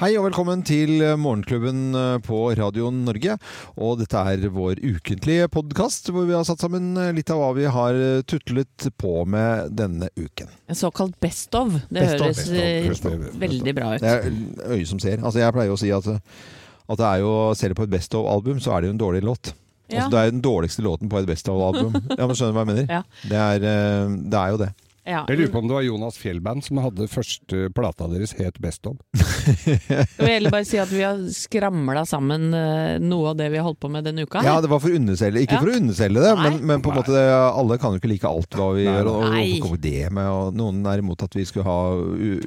Hei og velkommen til Morgenklubben eh, på Radio Norge. Og dette er vår ukentlige podkast hvor vi har satt sammen litt av hva vi har tutlet på med denne uken. En såkalt best of. Det Best høres of, eh, best of, best of. veldig bra ut. Det er øyet som ser. Altså Jeg pleier å si at, at det er jo, ser du på et Best of-album, så er det jo en dårlig låt. Ja. Altså, det er den dårligste låten på et Best of-album. Ja, men Skjønner du hva jeg mener? Ja. Det, er, eh, det er jo det. Ja. Jeg lurer på om det var Jonas Fjellband som hadde første plata deres het Best of. Jeg vil heller bare si at vi har skramla sammen eh, noe av det vi har holdt på med denne uka. Ja, det var for å underselge. Ikke Ja. for å underselge det, men, men på en måte alle kan jo ikke like alt hva vi Nei, gjør. Og, og det med? Og noen er imot at vi skulle ha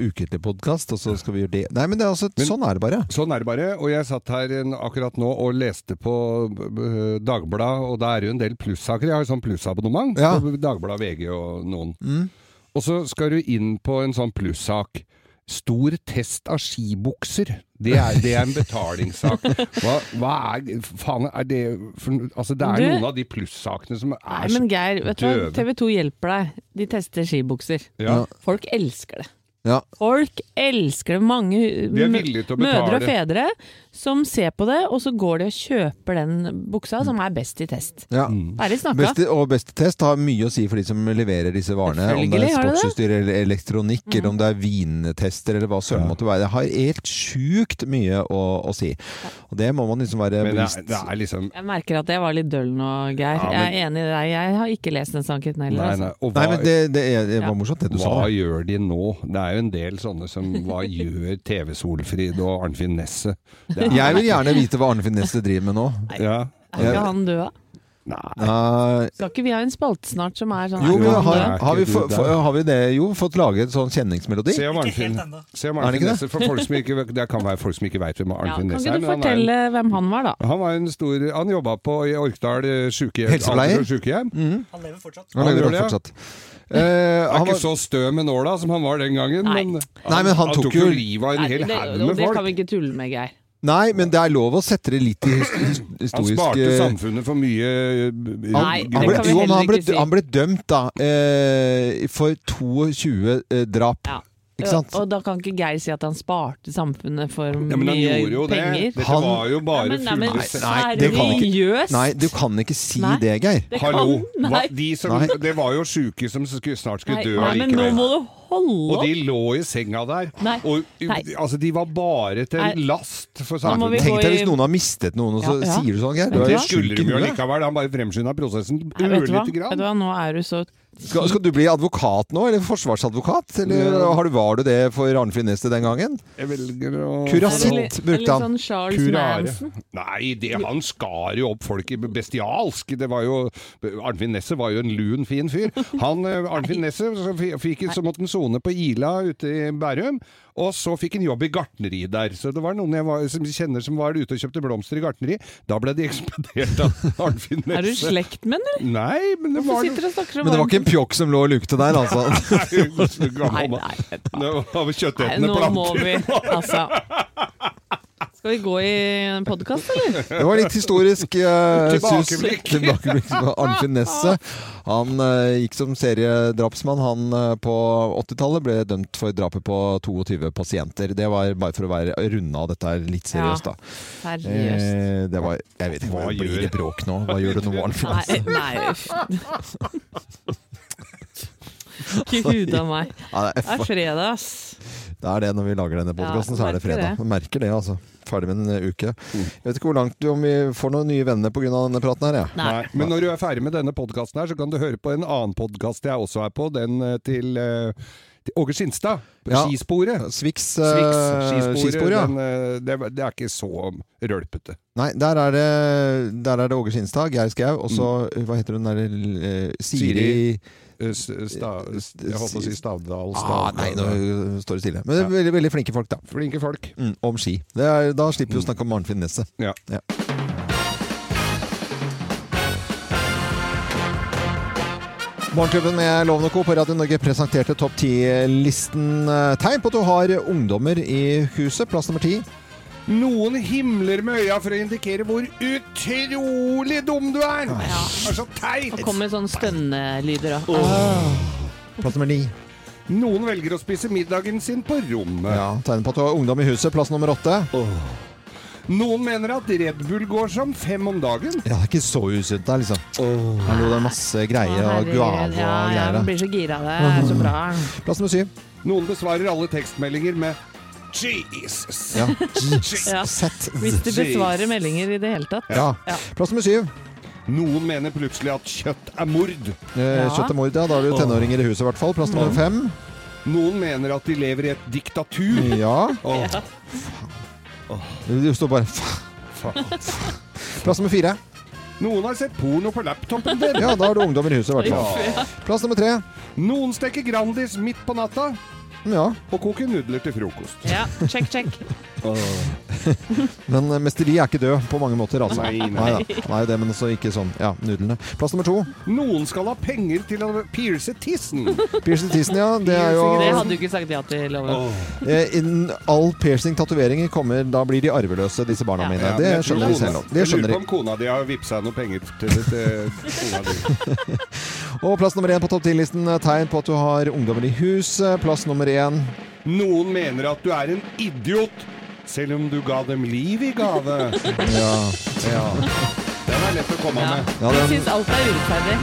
ukentlig podkast, og så skal vi gjøre det. Nei, men det er altså, Men- sånn er det bare. Sånn er det bare. Og jeg satt her akkurat nå og leste på Dagbladet, og da er det jo en del plussaker. Jeg har jo sånn plussabonnement Ja. på Dagbladet, VG og noen. Mm. Og så skal du inn på en sånn plussak. Stor test av skibukser. Det er, det er en betalingssak. Hva, hva er Faen, er det for, Altså, det er Du- noen av de plussakene som Nei, er men Geir, vet du? TV 2 hjelper deg. De tester skibukser. ja. Folk elsker det. Ja. Folk elsker det. Mange mødre og fedre som ser på det, og så går de og kjøper den buksa som er best i test. Ja. best i og beste test har mye å si for de som leverer disse varene. Om det er sportsutstyr eller elektronikk, eller om det er vintester eller hva søren Ja. måtte være. Det har helt sjukt mye å, å si. Og det må man liksom være bevisst er, det er liksom Jeg merker at jeg var litt døll nå, Geir. Ja, men- Jeg er enig i deg. Jeg har ikke lest den saken heller. Nei, altså. nei. Og Nei, men det, det, er, det var morsomt det du hva sa. gjør de nå? Det er jo en del sånne som Hva gjør TV Solfrid og Arnfinn Nesset? Er- Jeg vil gjerne vite hva Arnfinn Nesset driver med nå. ja. Er ikke han død, da? Nei. Nei, Skal ikke vi ha en spalte snart som er sånn jo, er men har, har, vi, få- der? har vi det jo fått laget sånn kjenningsmelodi? Se om Arnfinn, helt se om Er det Arnfinn ikke For folk som ikke, det kan være folk som ikke veit hvem Ja, er kan ikke er. du fortelle han er- fortelle hvem han var, da? Han var en stor Han jobba på i Orkdal eh, sykehjem. Helsepleier? Sykehjem. Mhm. Han lever fortsatt. Han Han lever gjør det, ja. fortsatt. Eh, Er ikke var, så stø med nåla som han var den gangen, Nei. men, Nei, men han tok jo jo- livet av en hel haug med folk. det kan vi ikke tulle med, Geir. nei, men det er lov å sette det litt i his- his- Han sparte eh, samfunnet for mye eh, Nei, det kan vi heller ikke si. han ble dømt, da, eh, for 22 eh, drap. Ja. Ikke sant? Og da kan ikke Geir si at han sparte samfunnet for Ja, men han mye gjorde jo det. Dette Han- var jo bare bare men, nei, Nei, det kan ikke-? Nei, du kan ikke si Nei. det, Geir. Det Hallo! kan, Hva, de som, det var jo sjuke som skulle, snart skulle nei, dø nei, men nå må du holde Og de lå i senga der. Nei. Og Nei. altså, de var bare til Nei. last for samfunnet. Tenk deg hvis noen har mistet noen, og så Ja, ja. sier du sånn, Geir. Er Det skulle i de jo huet. likevel. Han bare fremskynda prosessen ørlite du vet du hva, nå er du så Skal, skal du bli advokat nå, eller forsvarsadvokat? Eller Ja. har du, var du det for Arnfinn Neste den gangen? Jeg velger å Kurasitt. Brukte han. Sånn Charles Kurare. Manson. Nei, det, han skar jo opp folk i bestialsk. Det var jo Arnfinn Nesset var jo en lun, fin fyr. Han, eh, Arnfinn Nesset, så, fikk, så måtte han sone på Ila ute i Bærum. Og så fikk han jobb i gartneri der. Så det var noen jeg var, som kjenner som var ute og kjøpte blomster i gartneri. Da ble de ekspedert av Arnfinn Nesse. Er du slekt med ham, eller? Nei, men det Hvorfor var og Men det var ikke en pjokk som lå og lukte der, altså. nei, Nei, nei, nei. Det var kjøttetende planter. nå må vi Altså. Skal vi gå i en podkast, eller? Det var litt historisk uh, Tilbakeblikk. Tilbakeblikk på Arnfinn Nesset. Han uh, gikk som seriedrapsmann. Han uh, på 80-tallet ble dømt for drapet på 22 pasienter. Det var bare for å være runde av dette litt seriøst, da. Seriøst. Eh, det var Jeg vet ikke Hva hva blir det bråk nå? Hva gjør du nå, Arnfinn? Nei, nei uff. Ikke huda meg. Ja, det, er er, fredag, ass. det er det når vi lager denne podkasten, Ja, så er det fredag. det. Merker det, altså. Ferdig med en uke. Mm. Jeg vet ikke hvor langt du, om vi får noen nye venner pga. denne praten her, jeg. Nei. Nei, men når du er ferdig med denne podkasten her, så kan du høre på en annen podkast jeg også er på, den eh, til, eh, Åge Skinstad. Ja. Skisporet. Swix uh, skisporet. skispor, ja. den, eh, det, det er ikke så rølpete. Nei, der er det, der er det Åge Skinstad, Geir Skau, og så Mm. hva heter hun der eh, Siri, Siri Eh, sta, s- jeg holdt på å si Stavdal. ah, Nei, nå står det stille. Men det er veldig, veldig flinke folk, da. Flinke folk. Mm, om ski. Det er, da slipper vi å snakke om Arnfinn Nesset. Ja. Morgenklubben med Loven og Co. på Radio Norge presenterte topp 10-listen. Eh, Tegn på at du har ungdommer i huset. Plass nummer ti. Noen himler med øya for å indikere hvor utrolig dum du er! Det er så teit! Og kommer sånne stønnelyder òg. Plass nummer ni. Noen velger å spise middagen sin på rommet. Ja, Tegn på at du har ungdom i huset. Plass nummer åtte. Noen mener at Red Bull går som fem om dagen. Ja, det er ikke så usunt der, liksom. Hallo, det er masse greier og guave og ja, ja, greier. man blir så gira. Det er så bra. Plass nummer syv. Noen besvarer alle tekstmeldinger med Jesus. Ja. Ja. Hvis de besvarer meldinger i det hele tatt. Ja. Ja. Plass nummer syv. Noen mener plutselig at kjøtt er mord. Eh, Ja. Kjøtt er mord, ja. Da har du tenåringer i huset, i hvert fall. Plass nummer fem. Noen mener at de lever i et diktatur. Ja. Åh, Du står bare fa- Plass nummer fire. Noen har sett porno på laptopen din. Ja, da har du ungdommer i huset, i hvert fall. Plass nummer tre. Noen steker Grandis midt på natta Ja. og koke nudler til frokost. Ja, check, check. Men eh, mesteri er ikke død på mange måter, altså. Nei, nei. Nei, da. nei det, men også ikke sånn. Ja, nudlene. Plass nummer to. Noen skal ha penger til å pierce tissen. Piercing tissen, ja. Det er jo Det hadde du ikke sagt ja til, Loven. eh, innen All piercing, tatoveringer, kommer Da blir de arveløse, disse barna Ja. mine. Ja, Det men jeg skjønner de kona- selv nå. Det Jeg skjønner lurer de. på om kona di har vippsa noe penger til, til kona di. Og plass nummer én på topp 10-listen. Tegn på at du har ungdommer i hus. Plass nummer én. Noen mener at du er en idiot, selv om du ga dem liv i gave. Ja. Ja. Den er lett å komme Ja. med. Ja, Jeg den- syns alt er urettferdig.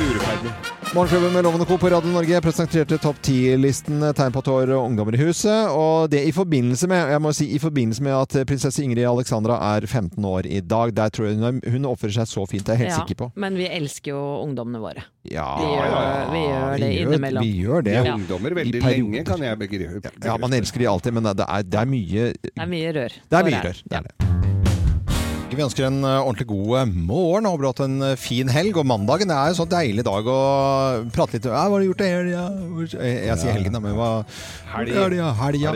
Urettferdig. Morgenklubben med Loven og Co. på Radio Norge presenterte topp 10-listen tegn på at du har ungdommer i huset. Og det i forbindelse med jeg må si, i forbindelse med at prinsesse Ingrid Alexandra er 15 år i dag. Der tror jeg hun, er- hun oppfører seg så fint, det er jeg helt Ja, sikker på. Men vi elsker jo ungdommene våre. Ja, Vi gjør, ja, ja. vi gjør det vi gjør, innimellom. vi gjør det. Ja. ungdommer veldig lenge, kan jeg begripe. Ja, man elsker de alltid, men det er, det er mye Det er mye rør. Det er mye rør. Det er det. Vi ønsker en eh, ordentlig god morgen morgen. Håper du har hatt en eh, fin helg. Og mandagen er en sånn deilig dag å prate litt ja, 'Hva har du gjort i helga?' Jeg, sier helgen, da, men hva Helg. Helga, helga.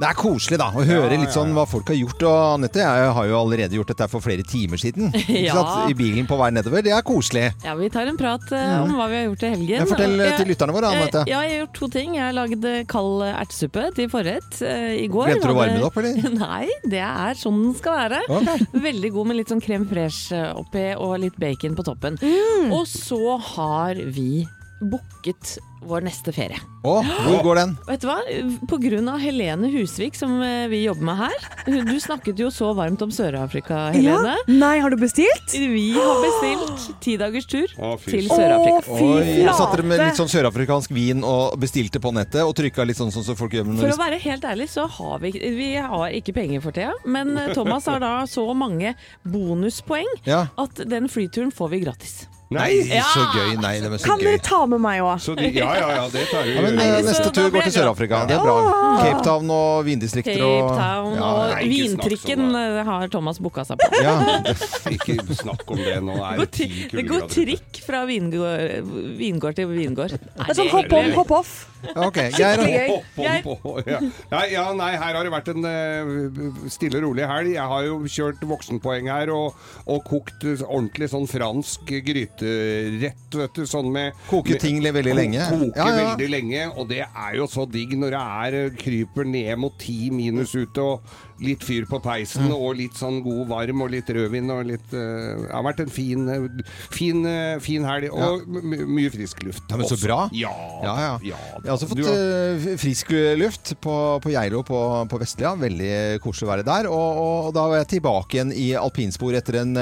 Det er koselig, da, å høre litt sånn hva folk har gjort. Og Anette, jeg har jo allerede gjort dette for flere timer siden. Ikke Ja. sant? I bilen på vei nedover. Det er koselig. Ja, vi tar en prat eh, om hva vi har gjort i helgen. Fortell eh, jeg- til lytterne våre, eh, Anette. Ja, jeg har gjort to ting. Jeg har lagd eh, kald ertesuppe til forrett eh, i går. Glemte du å varme det opp, eller? Nei, det er sånn den skal være. Veldig god med litt sånn crème fresh oppi og litt bacon på toppen. Og så har vi booket vår neste ferie. Å, hvor går den? Vet du hva? På grunn av Helene Husvik, som eh, vi jobber med her. Du snakket jo så varmt om Sør-Afrika, Helene. Ja. Nei, har du bestilt? Vi har bestilt ti dagers tur Å, til. Sør-Afrika. Oi, flate! Satt dere med litt sånn sørafrikansk vin og bestilte på nettet og trykka litt sånn, som så folk gjør med For å være helt ærlig så har vi, vi har ikke penger for tida, men eh, Thomas har da så mange bonuspoeng Ja. at den flyturen får vi gratis. Nei! ja. så gøy. Nei, det var så Kan gøy. dere ta med meg òg? Ja, ja, ja, det tar vi. Ja, men Nei, eh, Neste tur går til. Sør-Afrika. Det er bra. Cape Town og vindistrikter Cape og Town ja, og Nei, ikke vintrikken eh, har Thomas booka seg på. ja. Ikke snakk om det nå. Er Det det går, ti det går trikk fra vingård, vingård til vingård. Nei, Det er sånn hopp on, hopp off. Ok, Geir. Ja. Nei, ja, nei, her har det vært en eh, stille og rolig helg. Jeg har jo kjørt voksenpoeng her og, og kokt ordentlig sånn fransk gryterett, vet du. Sånn med Koke med- ting veldig lenge. Koke Ja, ja. veldig lenge, og det er jo så digg når det er eh, kryper ned mot ti minus ute og litt fyr på peisen Mm. og litt sånn god varm og litt rødvin og litt uh, Det har vært en fin, eh, fin, eh, fin helg, og my- mye frisk luft. Ja, men så bra. Ja, Ja, ja. ja. Jeg har også fått har- frisk luft på, på Geilo på, på Vestlia. Veldig koselig å være der. Og, og da var jeg tilbake igjen i alpinspor etter en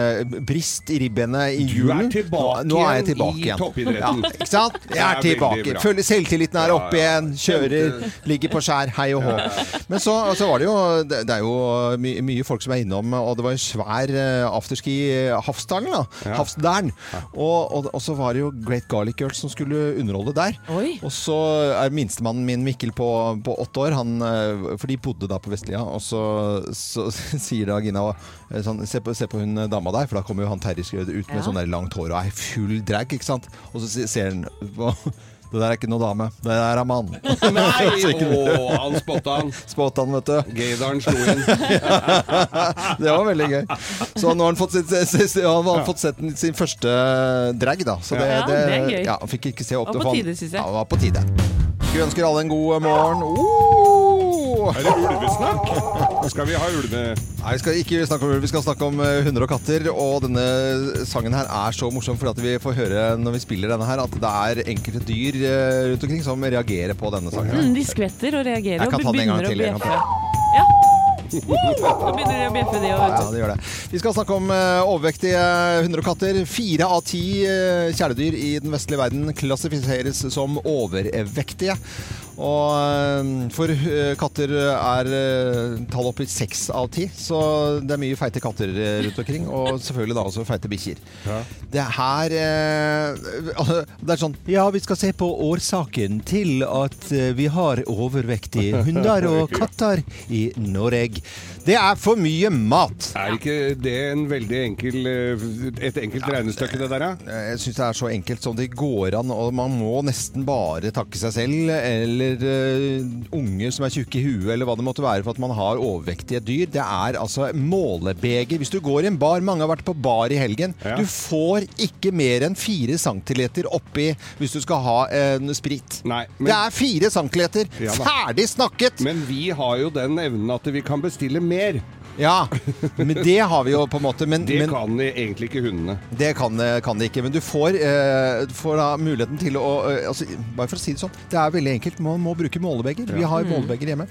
brist i ribbenet i Du er julen. tilbake nå, nå er jeg igjen tilbake i igjen. toppidretten. Ja, ikke sant? Jeg er er tilbake. Føler selvtilliten er oppe igjen. Kjører, ligger på skjær. Hei og hå. Men så, så var det jo Det, det er jo my, mye folk som er innom, og det var en svær eh, afterski i Hafsdalen. da. Ja. Hafsdalen. Og, og, og så var det jo Great Garlic Girls som skulle underholde der. Oi. Og så er minstemannen min Mikkel på, på åtte år, han, eh, for de bodde da på Vestlia. Og så, så sier da Gina eh, sånn, se, på, se på hun dama der, for da kommer jo han Terje ut med Ja. sånn der langt hår og er full drag, ikke sant. Og så ser han på Det der er ikke noe dame, det der er mann. Nei, å, han spotta han. Spotta han, vet du. Gaydaren slo inn. Det var veldig gøy. Så nå har han fått, sitt, han har fått sett sin første drag, da. Så det, Ja, det er gøy. Ja, han fikk ikke se opp Det var på tide, synes jeg. Ja, det var på tide. Vi ønsker alle en god morgen. Oh! Er det ulvesnakk? Skal vi ha ulve... Nei, vi skal ikke snakke om ulv, vi skal snakke om eh, hunder og katter. Og denne sangen her er så morsom fordi vi får høre når vi spiller denne her, at det er enkelte dyr eh, rundt omkring som reagerer på denne sangen. Mm, de skvetter og reagerer Jeg kan og ta den en gang begynner å til, kan bjeffe. Ja. Nå begynner de å bjeffe, de òg, Ja, det gjør det. Vi skal snakke om eh, overvektige hunder og katter. Fire av ti kjæledyr i den vestlige verden klassifiseres som overvektige. Og eh, for katter er eh, tallet oppe i seks av ti, så det er mye feite katter eh, rundt omkring. Og selvfølgelig da også feite bikkjer. Ja. Det her eh, Det er sånn Ja, vi skal se på årsaken til at vi har overvektige hunder og katter i Norge. Det er for mye mat. Er ikke det en veldig enkel, eh, et enkelt regnestykke, det der? da? Jeg syns det er så enkelt som det går an, og man må nesten bare takke seg selv eller uh, unger som er tjukke i huet, eller hva det måtte være for at man har overvektige dyr. Det er altså målebeger. Hvis du går i en bar, mange har vært på bar i helgen, Ja. du får ikke mer enn fire centiliter oppi hvis du skal ha en sprit. Nei, det er fire centiliter! Ja. Ferdig snakket! men vi har jo den evnen at vi kan bestille mer. Ja, men det har vi jo på en måte. Men, Det men, kan egentlig ikke hundene. Det kan, kan det ikke, men du får, eh, du får da muligheten til å eh, altså, Bare for å si det sånn, det er veldig enkelt. Man må bruke målebeger. Vi har målebeger hjemme.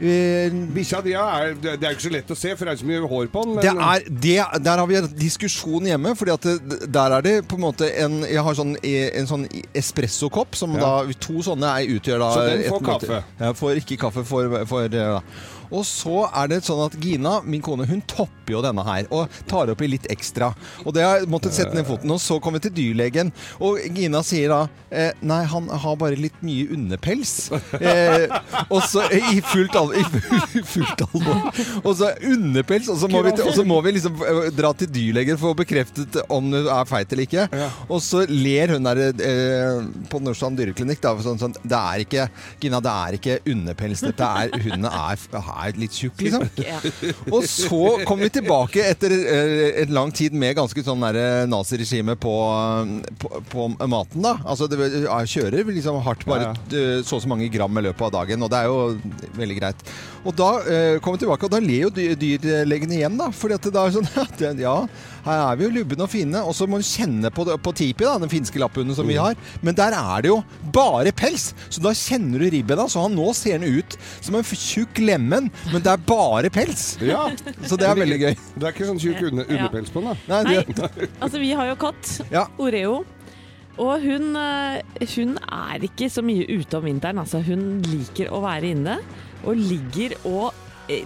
Eh, Bikkja di er, det er ikke så lett å se, for det er ikke så mye hår på den. Men det er, det, der har vi en diskusjon hjemme, fordi at det, der er det på en måte en Jeg har sånn, en sånn espressokopp, som Ja. da To sånne er, utgjør da Så den får kaffe? Ja, får ikke kaffe for, for for da. Og så er det sånn at Gina, min kone, hun topper jo denne her og tar oppi litt ekstra. Og det har jeg måttet sette ned foten. Og så kommer vi til dyrlegen, og Gina sier da eh, Nei, han har bare litt mye underpels. Eh, og så eh, i fullt alvor, i fullt alvor. Og så underpels, og så må vi, til- må vi liksom eh, dra til dyrlegen for å bekreftet om du er feit eller ikke. Og så ler hun der eh, på Nordstrand dyreklinikk da, sånn, sånn, Det er ikke Gina, det er ikke underpels. Dette er Hundene er, er litt tjukk, liksom. Ja. Og så kom vi tilbake etter eh, en lang tid med ganske sånn eh, naziregime på, på, på maten. da. Altså det kjører liksom hardt bare eh, så og så mange gram i løpet av dagen, og det er jo veldig greit. Og da eh, kom vi tilbake, og da ler jo dyrlegene igjen, da. Fordi at det da er sånn at Ja, her er vi jo lubne og fine, og så må du kjenne på, på tipi, da, den finske lapphunden som vi har. Men der er det jo bare pels! Så da kjenner du ribben. da, Så han nå ser den ut som en tjukk lemen, men det er bare pels! Ja. Så det er veldig gøy. Det er ikke sånn tjukk under, underpels på den, da. Nei, Nei, altså vi har jo katt, Ja. Oreo. Og hun, eh, hun er ikke så mye ute om vinteren. Altså, hun liker å være inne, og ligger og eh,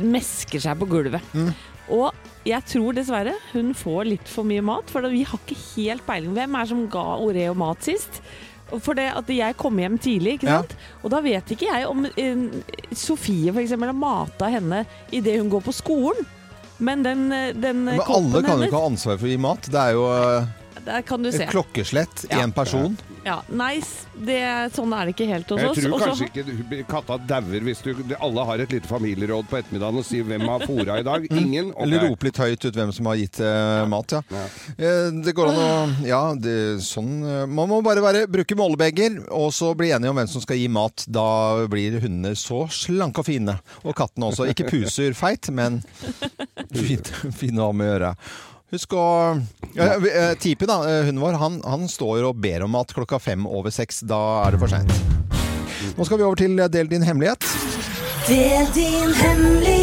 mesker seg på gulvet. Mm. Og jeg tror dessverre hun får litt for mye mat, for vi har ikke helt peiling. Hvem er det som ga Oreo mat sist? For det at jeg kom hjem tidlig, ikke Ja. sant? og da vet ikke jeg om uh, Sofie eksempel har mata henne idet hun går på skolen. Men den, eh, den men alle kan kan jo ikke ha ansvar for å gi mat. Det er jo eh, Der kan du se. et klokkeslett, Ja. person. Ja, nice. det, sånn er det ikke helt hos oss. Jeg tror oss. kanskje ikke katta dauer hvis du Alle har et lite familieråd på ettermiddagen og sier 'hvem har fôra i dag'? Ingen. Okay. Mm. Eller rope litt høyt ut hvem som har gitt eh, mat, ja. Ja. Eh, Det går an å Ja, det, sånn eh, Man må bare være, bruke målebeger, og så bli enige om hvem som skal gi mat. Da blir hundene så slanke og fine. Og kattene også. Ikke puser feit, men fine å ha med å gjøre. Husk å ja, eh, Tipi, da, eh, hunden vår, han, han står og ber om mat klokka fem over seks. Da er det for seint. Nå skal vi over til eh, Del din hemmelighet. Del din hemmelighet.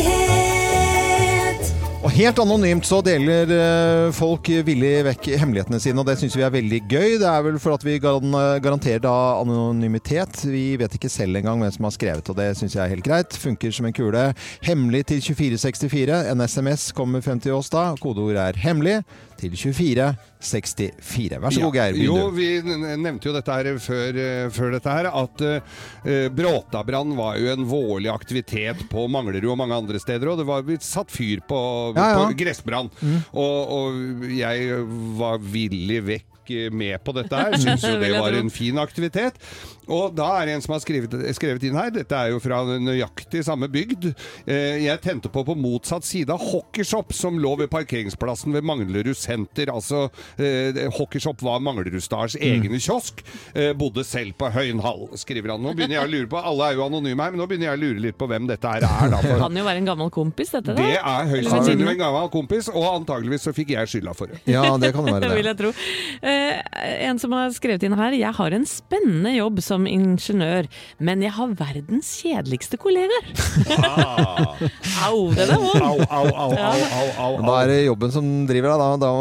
Helt anonymt så deler eh, folk villig vekk hemmelighetene sine, og det syns vi er veldig gøy. Det er vel for at vi garanterer da anonymitet. Vi vet ikke selv engang hvem som har skrevet, og det syns jeg er helt greit. Funker som en kule. Hemmelig til 2464. En SMS kommer frem til oss da. Kodeord er 'hemmelig' til 2464. Vær så god, Geir. Jo, vi nevnte jo dette her før, eh, før dette her, at uh, Bråtabrann var jo en vårlig aktivitet på Manglerud og mange andre steder, og det var blitt satt fyr på, Ja, ja. på gressbrann. Og, og jeg var villig vekk gikk med på dette her. Syns jo det var en fin aktivitet. Og da er det en som har skrevet, skrevet inn her, dette er jo fra nøyaktig samme bygd. Eh, Jeg tente på på motsatt side av Hockeyshop, som lå ved parkeringsplassen ved Manglerud senter. Altså, eh, Hockeyshop var Manglerud Stars egen kiosk. Eh, bodde selv på Høynhall, skriver han. Nå begynner jeg å lure på, Alle er jo anonyme her, men nå begynner jeg å lure litt på hvem dette her er. Da, for Kan jo være en gammel kompis, dette. da. det er høyst sannsynlig en gammel kompis, og antageligvis så fikk jeg skylda for det. Ja, det kan det være Det vil jeg tro. Eh, en som har skrevet inn her. Jeg har en spennende jobb som ingeniør, men jeg har verdens kjedeligste kollegaer. Au, den er vond! Au, au, au, au, au, au, Da er det jobben som driver deg, da. da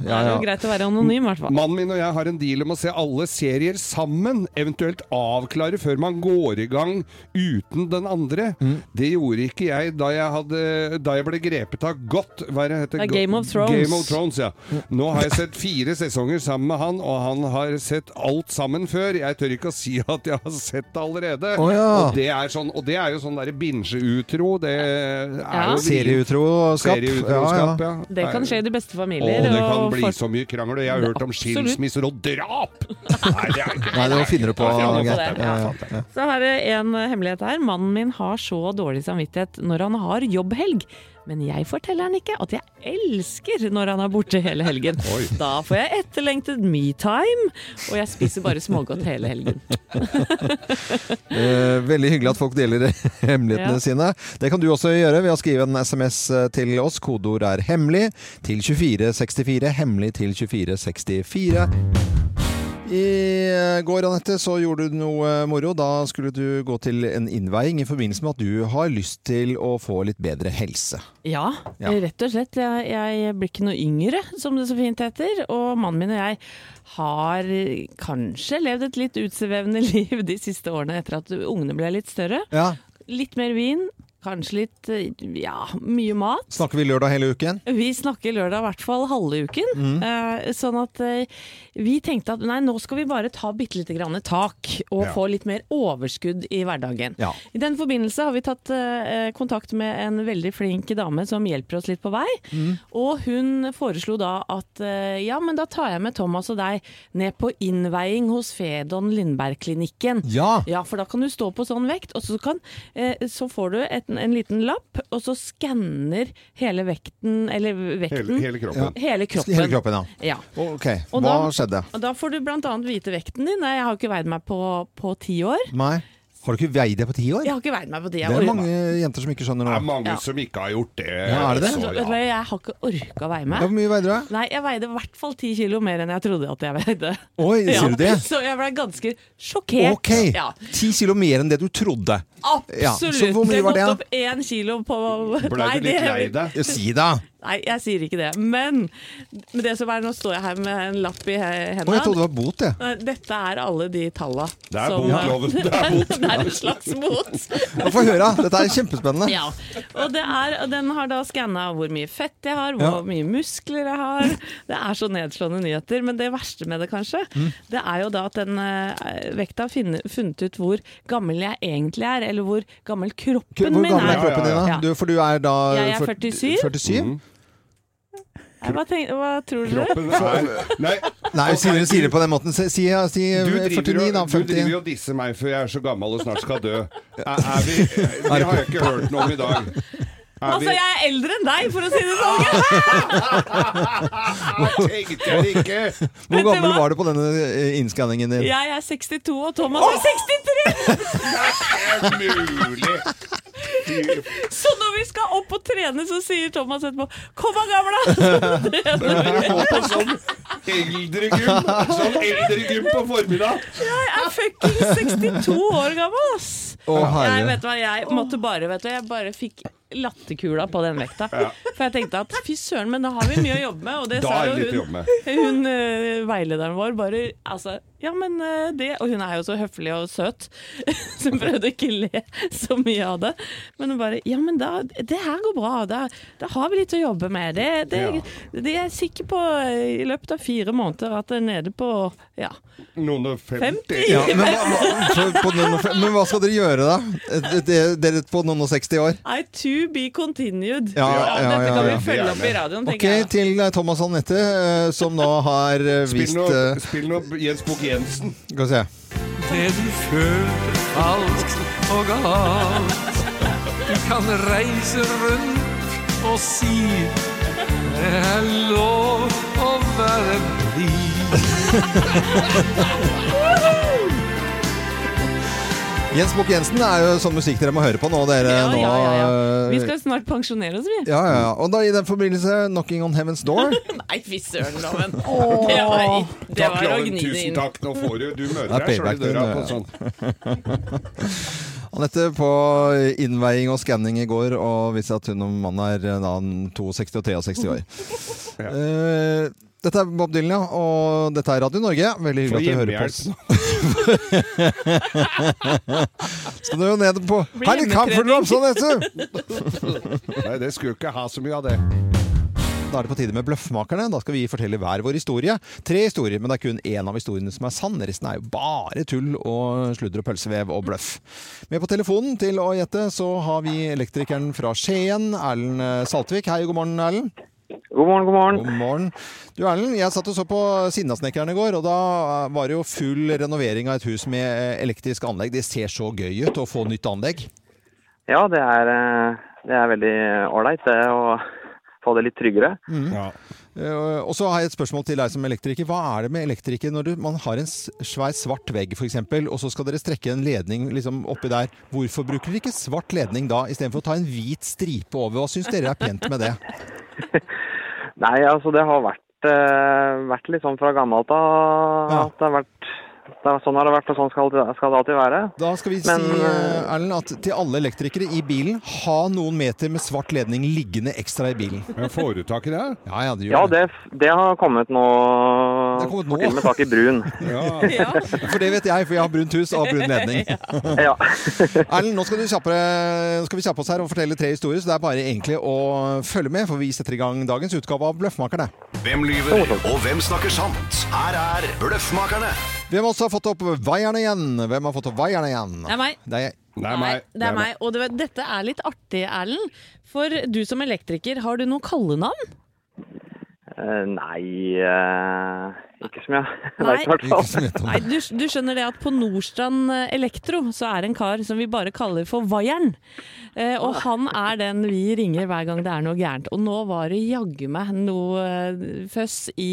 Det ja, er jo greit å være anonym, i hvert fall. Mannen min og jeg har en deal om å se alle serier sammen, eventuelt avklare før man går i gang uten den andre. Mm. Det gjorde ikke jeg da jeg, hadde, da jeg ble grepet av godt hva er det heter? Det Game of Thrones. Game of Thrones, ja. Nå har jeg sett fire sesonger sammen med han, og han har sett alt sammen før. Jeg tør ikke å si at jeg har sett det allerede. Oh, ja. og, det er sånn, og det er jo sånn derre binge-utro. Det er Ja. jo Serieutroskap. Serieutroskap, ja. Det kan skje i de beste Å, Og det kan og bli for... så mye krangel. Jeg har hørt om skilsmisser og drap! Nei, det er ikke Nei, det finner du på. Ja. Ja, ja, ja. Så har jeg en hemmelighet her. Mannen min har så dårlig samvittighet når han har jobbhelg. Men jeg forteller han ikke at jeg elsker når han er borte hele helgen. Oi. Da får jeg etterlengtet me-time, og jeg spiser bare smågodt hele helgen. Eh, veldig hyggelig at folk deler hemmelighetene Ja. sine. Det kan du også gjøre ved å skrive en SMS til oss. Kodeord er 'hemmelig' til 2464. Hemmelig til 2464. I går Anette, så gjorde du noe moro. Da skulle du gå til en innveiing i forbindelse med at du har lyst til å få litt bedre helse. Ja, Ja. rett og slett. Jeg, jeg blir ikke noe yngre, som det så fint heter. Og mannen min og jeg har kanskje levd et litt utsvevende liv de siste årene etter at ungene ble litt større. Ja, Litt mer vin, kanskje litt eh, ja, mye mat. Snakker vi lørdag hele uken? Vi snakker lørdag i hvert fall halve uken. Mm. Eh, sånn at eh, vi tenkte at nei, nå skal vi bare ta bitte lite grann tak, og Ja. få litt mer overskudd i hverdagen. Ja. I den forbindelse har vi tatt kontakt med en veldig flink dame som hjelper oss litt på vei. Mm. Og hun foreslo da at ja, men da tar jeg med Thomas og deg ned på innveiing hos Fedon Lindberg-klinikken. Ja! Ja, for da kan du stå på sånn vekt, og så, kan, så får du et, en liten lapp, og så skanner hele vekten, eller vekten, Hele, hele kroppen. hele kroppen. Hele kroppen, ja. Ja. Ok, Og hva da- skjedde? Da får du annet vite vekten din. Jeg har ikke veid meg på, på ti år. Nei. Har du ikke veid deg på ti år? Jeg har ikke veid meg på ti år. Det er mange jenter som ikke skjønner noe. Det er mange Ja. som ikke har gjort det. Ja, er det det? Så, ja. jeg har ikke orka å veie meg. Hvor mye veide du? Nei, jeg veide i hvert fall ti kilo mer enn jeg trodde at jeg veide. Oi, sier du det? Så jeg ble ganske sjokkert. Ok, Ja, ti kilo mer enn det du trodde. Ja, absolutt. så hvor mye var det, Jeg gått opp én kilo på Ble du litt lei deg? Si da! Nei, jeg sier ikke det. Men men det som er, nå står jeg her med en lapp i hendene. Å, jeg trodde det var bot, jeg. Dette er alle de talla. Det er botloven. Det er bot. det er en slags bot. Få høre, dette er kjempespennende. Ja. Og det er, den har da skanna hvor mye fett jeg har, hvor Ja. mye muskler jeg har. Det er så nedslående nyheter. Men det verste med det, kanskje, Mm. det er jo da at den eh, vekta har funnet ut hvor gammel jeg egentlig er, eller hvor gammel kroppen Hvor min gammel er er. kroppen din, da? Ja. Du, for du er da Jeg er 47. 47? Mm. Nei, Hva, tenk, hva tror dere? Kroppen er Nei, Nei, sier du sier det på den måten. Si, si, si du 49, driver, da. 50. du driver jo og disser meg før jeg er så gammel og snart skal dø. Er, er vi, det har jeg ikke hørt noe om i dag. Er Altså, jeg er eldre enn deg, for å si det sånn! tenkte jeg ikke! Hvor gammel var du på denne eh, innskanningen din? Jeg er 62, og Thomas er 63! Det er mulig! Så når vi skal opp og trene, så sier Thomas etterpå 'Kom da, gamla!' Gå på sånn eldregym Sånn eldregym på formiddag. Jeg er fuckings 62 år gammel, ass! Å, Jeg, vet hva, jeg måtte bare vet du, Jeg bare fikk latterkula på den vekta. For jeg tenkte at fy søren, men da har vi mye å jobbe med. Og det Da sa jo hun, hun uh, veilederen vår bare Altså, ja, men eh, det Og hun er jo så høflig og søt, så hun prøvde ikke å le så mye av det. Men hun bare Ja, men da, det her går bra. Da, da har vi litt å jobbe med. Det, det, det er jeg sikker på eh, i løpet av fire måneder at det er nede på ja, Noen og 50. 50. Ja, men, hva, men hva skal dere gjøre, da? Eh, Dere på noen og 60 år? I to be continued. Ja, ja, Dette ja, kan vi følge opp i radioen, Ok, jeg. til eh, Thomas Anette, eh, som nå har vist Spill vist noe, eh, spill noe Jens Bukk Jensen. Skal vi se. Det du føler alt og galt. Du kan reise rundt og si det er lov å være blid. Jens Bukk Jensen er jo sånn musikk dere må høre på nå, dere. Ja, nå, ja, ja, ja. eh, Vi skal snart pensjonere oss, vi. ja, ja, ja. Og da i den forbindelse 'Knocking on Heaven's Door'. Nei, fy søren, Loven. Det var, det Takk, var å Loven. gni det Tusen takk. Nå får du Du møter er deg sjøl i døra på ja. sånn. Anette på innveiing og skanning i går, og viste at hun og mannen er eh, da 62 og 63 år. Eh, dette er Bob Dylan, ja, og dette er Radio Norge. Veldig hyggelig at du hører på oss. Skal du jo ned på Herlig Her sånn Anette! Nei, det skulle ikke ha så mye av det. Da er det på tide med Bløffmakerne. Da skal vi fortelle hver vår historie. Tre historier, men det er kun én av historiene som er sann. Resten er jo bare tull og sludder og pølsevev og bløff. Med på telefonen til å gjette så har vi elektrikeren fra Skien, Erlend eh, Saltvik. Hei, god morgen, Erlend. God morgen, god morgen. God morgen. Du Erlend, jeg satt og så på Sinnasnekkeren i går, og da var det jo full renovering av et hus med eh, elektrisk anlegg. Det ser så gøy ut å få nytt anlegg. Ja, det er, eh, det er veldig ålreit det å få det litt tryggere. Ja. Eh, Og så har jeg et spørsmål til deg som elektriker. Hva er det med elektriker når du, man har en svær svart vegg f.eks., og så skal dere strekke en ledning liksom oppi der. Hvorfor bruker dere ikke svart ledning da, istedenfor å ta en hvit stripe over? Hva syns dere er pent med det? Nei, altså det har vært, eh, vært litt sånn fra gammelt av Ja. at det har vært det er, Sånn har det vært, og sånn skal, det- skal det alltid være. Da skal vi Men, si eh, eh, Erlend, at til alle elektrikere i bilen, ha noen meter med svart ledning liggende ekstra i bilen. Men får du tak i det? Ja, ja, det gjør Ja, det. det, har kommet nå. Det har kommet nå. Til med tak i brun. Ja. Ja. For det vet jeg, for jeg har brunt hus og brun ledning. Ja. Erlend, nå skal, du kjappe, nå skal vi kjappe oss her og fortelle tre historier, så det er bare egentlig å følge med, for vi setter i gang dagens utgave av Bløffmakerne. Hvem lyver, og hvem snakker sant? Her er Bløffmakerne. Hvem også har fått opp vaierne igjen? Hvem har fått opp vaierne igjen? Det er meg. Det er. Det er meg. det er meg. Og det, dette er litt artig, Erlend. For du som elektriker, har du noe kallenavn? Eh, Nei eh, Ikke som jeg veit, i hvert fall. Nei, du, du skjønner det at på Nordstrand eh, Elektro så er det en kar som vi bare kaller for Vaieren. Eh, og han er den vi ringer hver gang det er noe gærent. Og nå var det jaggu meg noe føss i,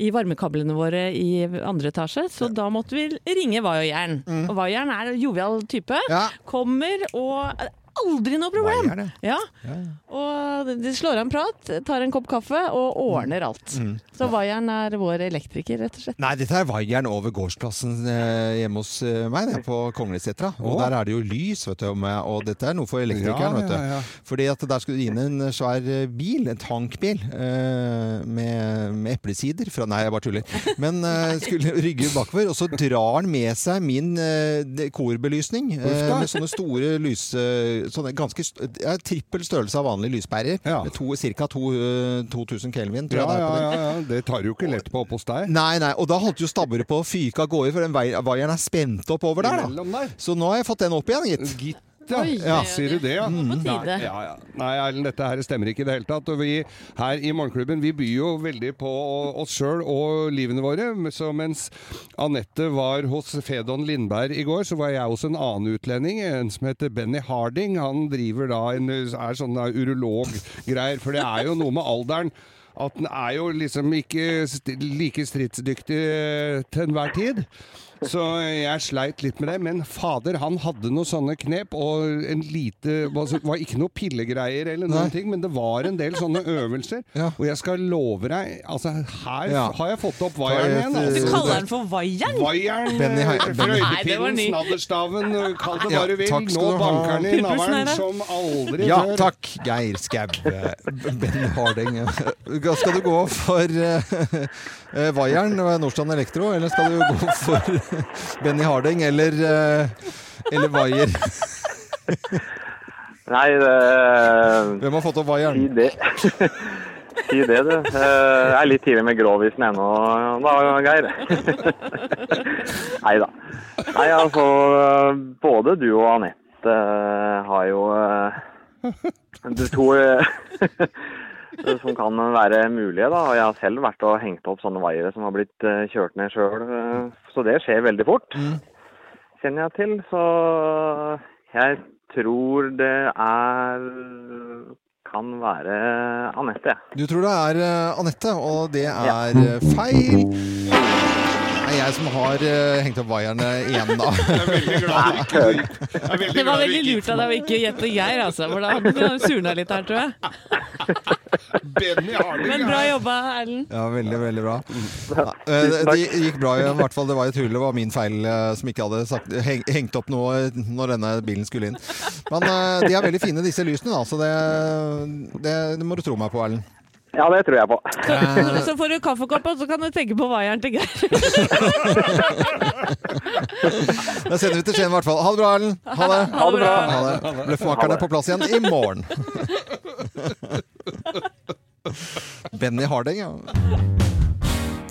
i varmekablene våre i andre etasje, så da måtte vi ringe Vaieren. Og Vaieren er en jovial type. Ja. Kommer og Aldri noe problem! Vaieren, Ja. Og de slår av en prat, tar en kopp kaffe og ordner alt. Så Vaieren er vår elektriker, rett og slett. Nei, dette er vaieren over gårdsplassen eh, hjemme hos eh, meg, det er på Konglesetra. Og der er det jo lys, vet du. og dette er noe for elektrikeren, Ja, vet du. ja, ja. Fordi at der skulle det inn en svær eh, bil, en tankbil, eh, med, med eplesider fra Nei, jeg bare tuller. Men skulle rygge bakover, og så drar han med seg min korbelysning. med sånne store lys... eh, sånne ganske ja, Trippel størrelse av vanlige lyspærer. Ja. Med ca. Eh, 2000 kelvin, tror Ja, jeg det er ja, på den. ja, ja. Det tar jo ikke lett på oppe hos deg. Nei, nei, og da holdt jo stabburet på å fyke av gårde, for den vaieren er spent opp over der. da. Så nå har jeg fått den opp igjen, gitt. Gitt, ja. Oi, ja. Sier du det, ja? Mm. Nei, ja, ja. Nei, Erlend, dette her stemmer ikke i det hele tatt. Og vi her i Morgenklubben vi byr jo veldig på oss sjøl og livene våre. Så mens Anette var hos Fedon Lindberg i går, så var jeg hos en annen utlending, en som heter Benny Harding. Han driver da en, er sånn urologgreier, for det er jo noe med alderen. At den er jo liksom ikke like stridsdyktig til enhver tid. Så jeg sleit litt med det. Men fader, han hadde noen sånne knep, og en lite Det var ikke noe pillegreier eller noen Nei. ting, men det var en del sånne øvelser. Ja. Og jeg skal love deg, altså her Ja. har jeg fått opp vaieren igjen. igjen. Du Altså. kaller den for vaieren? Vaieren, Benny Benny- var fløytepinnen, snadderstaven, kall det hva du vil. takk skal Nå du banker den i navlen som aldri Ja, før. takk, Geir Skau. Ben Harding. Skal du gå for uh, Vaieren ved Nordstrand Elektro, eller skal du gå for Benny Harding eller, eh, eller Vaier? Nei, det Hvem har fått opp Si det. si det, du. Eh, Jeg er litt tidlig med gråvisen ennå, da, Geir. Nei da. Nei, altså Både du og Anette eh, har jo Du to eh, som kan være mulige, da. Og jeg har selv vært og hengt opp sånne vaiere som har blitt eh, kjørt ned sjøl. Så det skjer veldig fort, kjenner jeg til. Så jeg tror det er kan være Anette. Du tror det er eh, Anette, og det er eh, feil. Er jeg som har uh, hengt opp vaierne igjen, da. Jeg er veldig glad du ikke veldig Det var veldig lurt av deg å ikke gjette Geir, altså. For da hadde du surna litt her, tror jeg. Benny Harding Men bra jobba, Erlend. Ja, veldig, veldig bra. Ja, eh, det, gikk bra, i hvert fall. Det var et hull. Det var min feil eh, som ikke hadde sagt, hengt opp noe når denne bilen skulle inn. Men de er veldig fine, disse lysene, da. Så det, det, det må du tro meg på, Erlend. Ja, det tror jeg på. Så får du kaffekopp, og så kan du tenke på vaieren til Geir. Da sender vi til Skien, i hvert fall. Ha det bra, Erlend. Ha det. Ha det bra. Ha det. Løffmakerne er på plass igjen i morgen. Benny Harding, ja.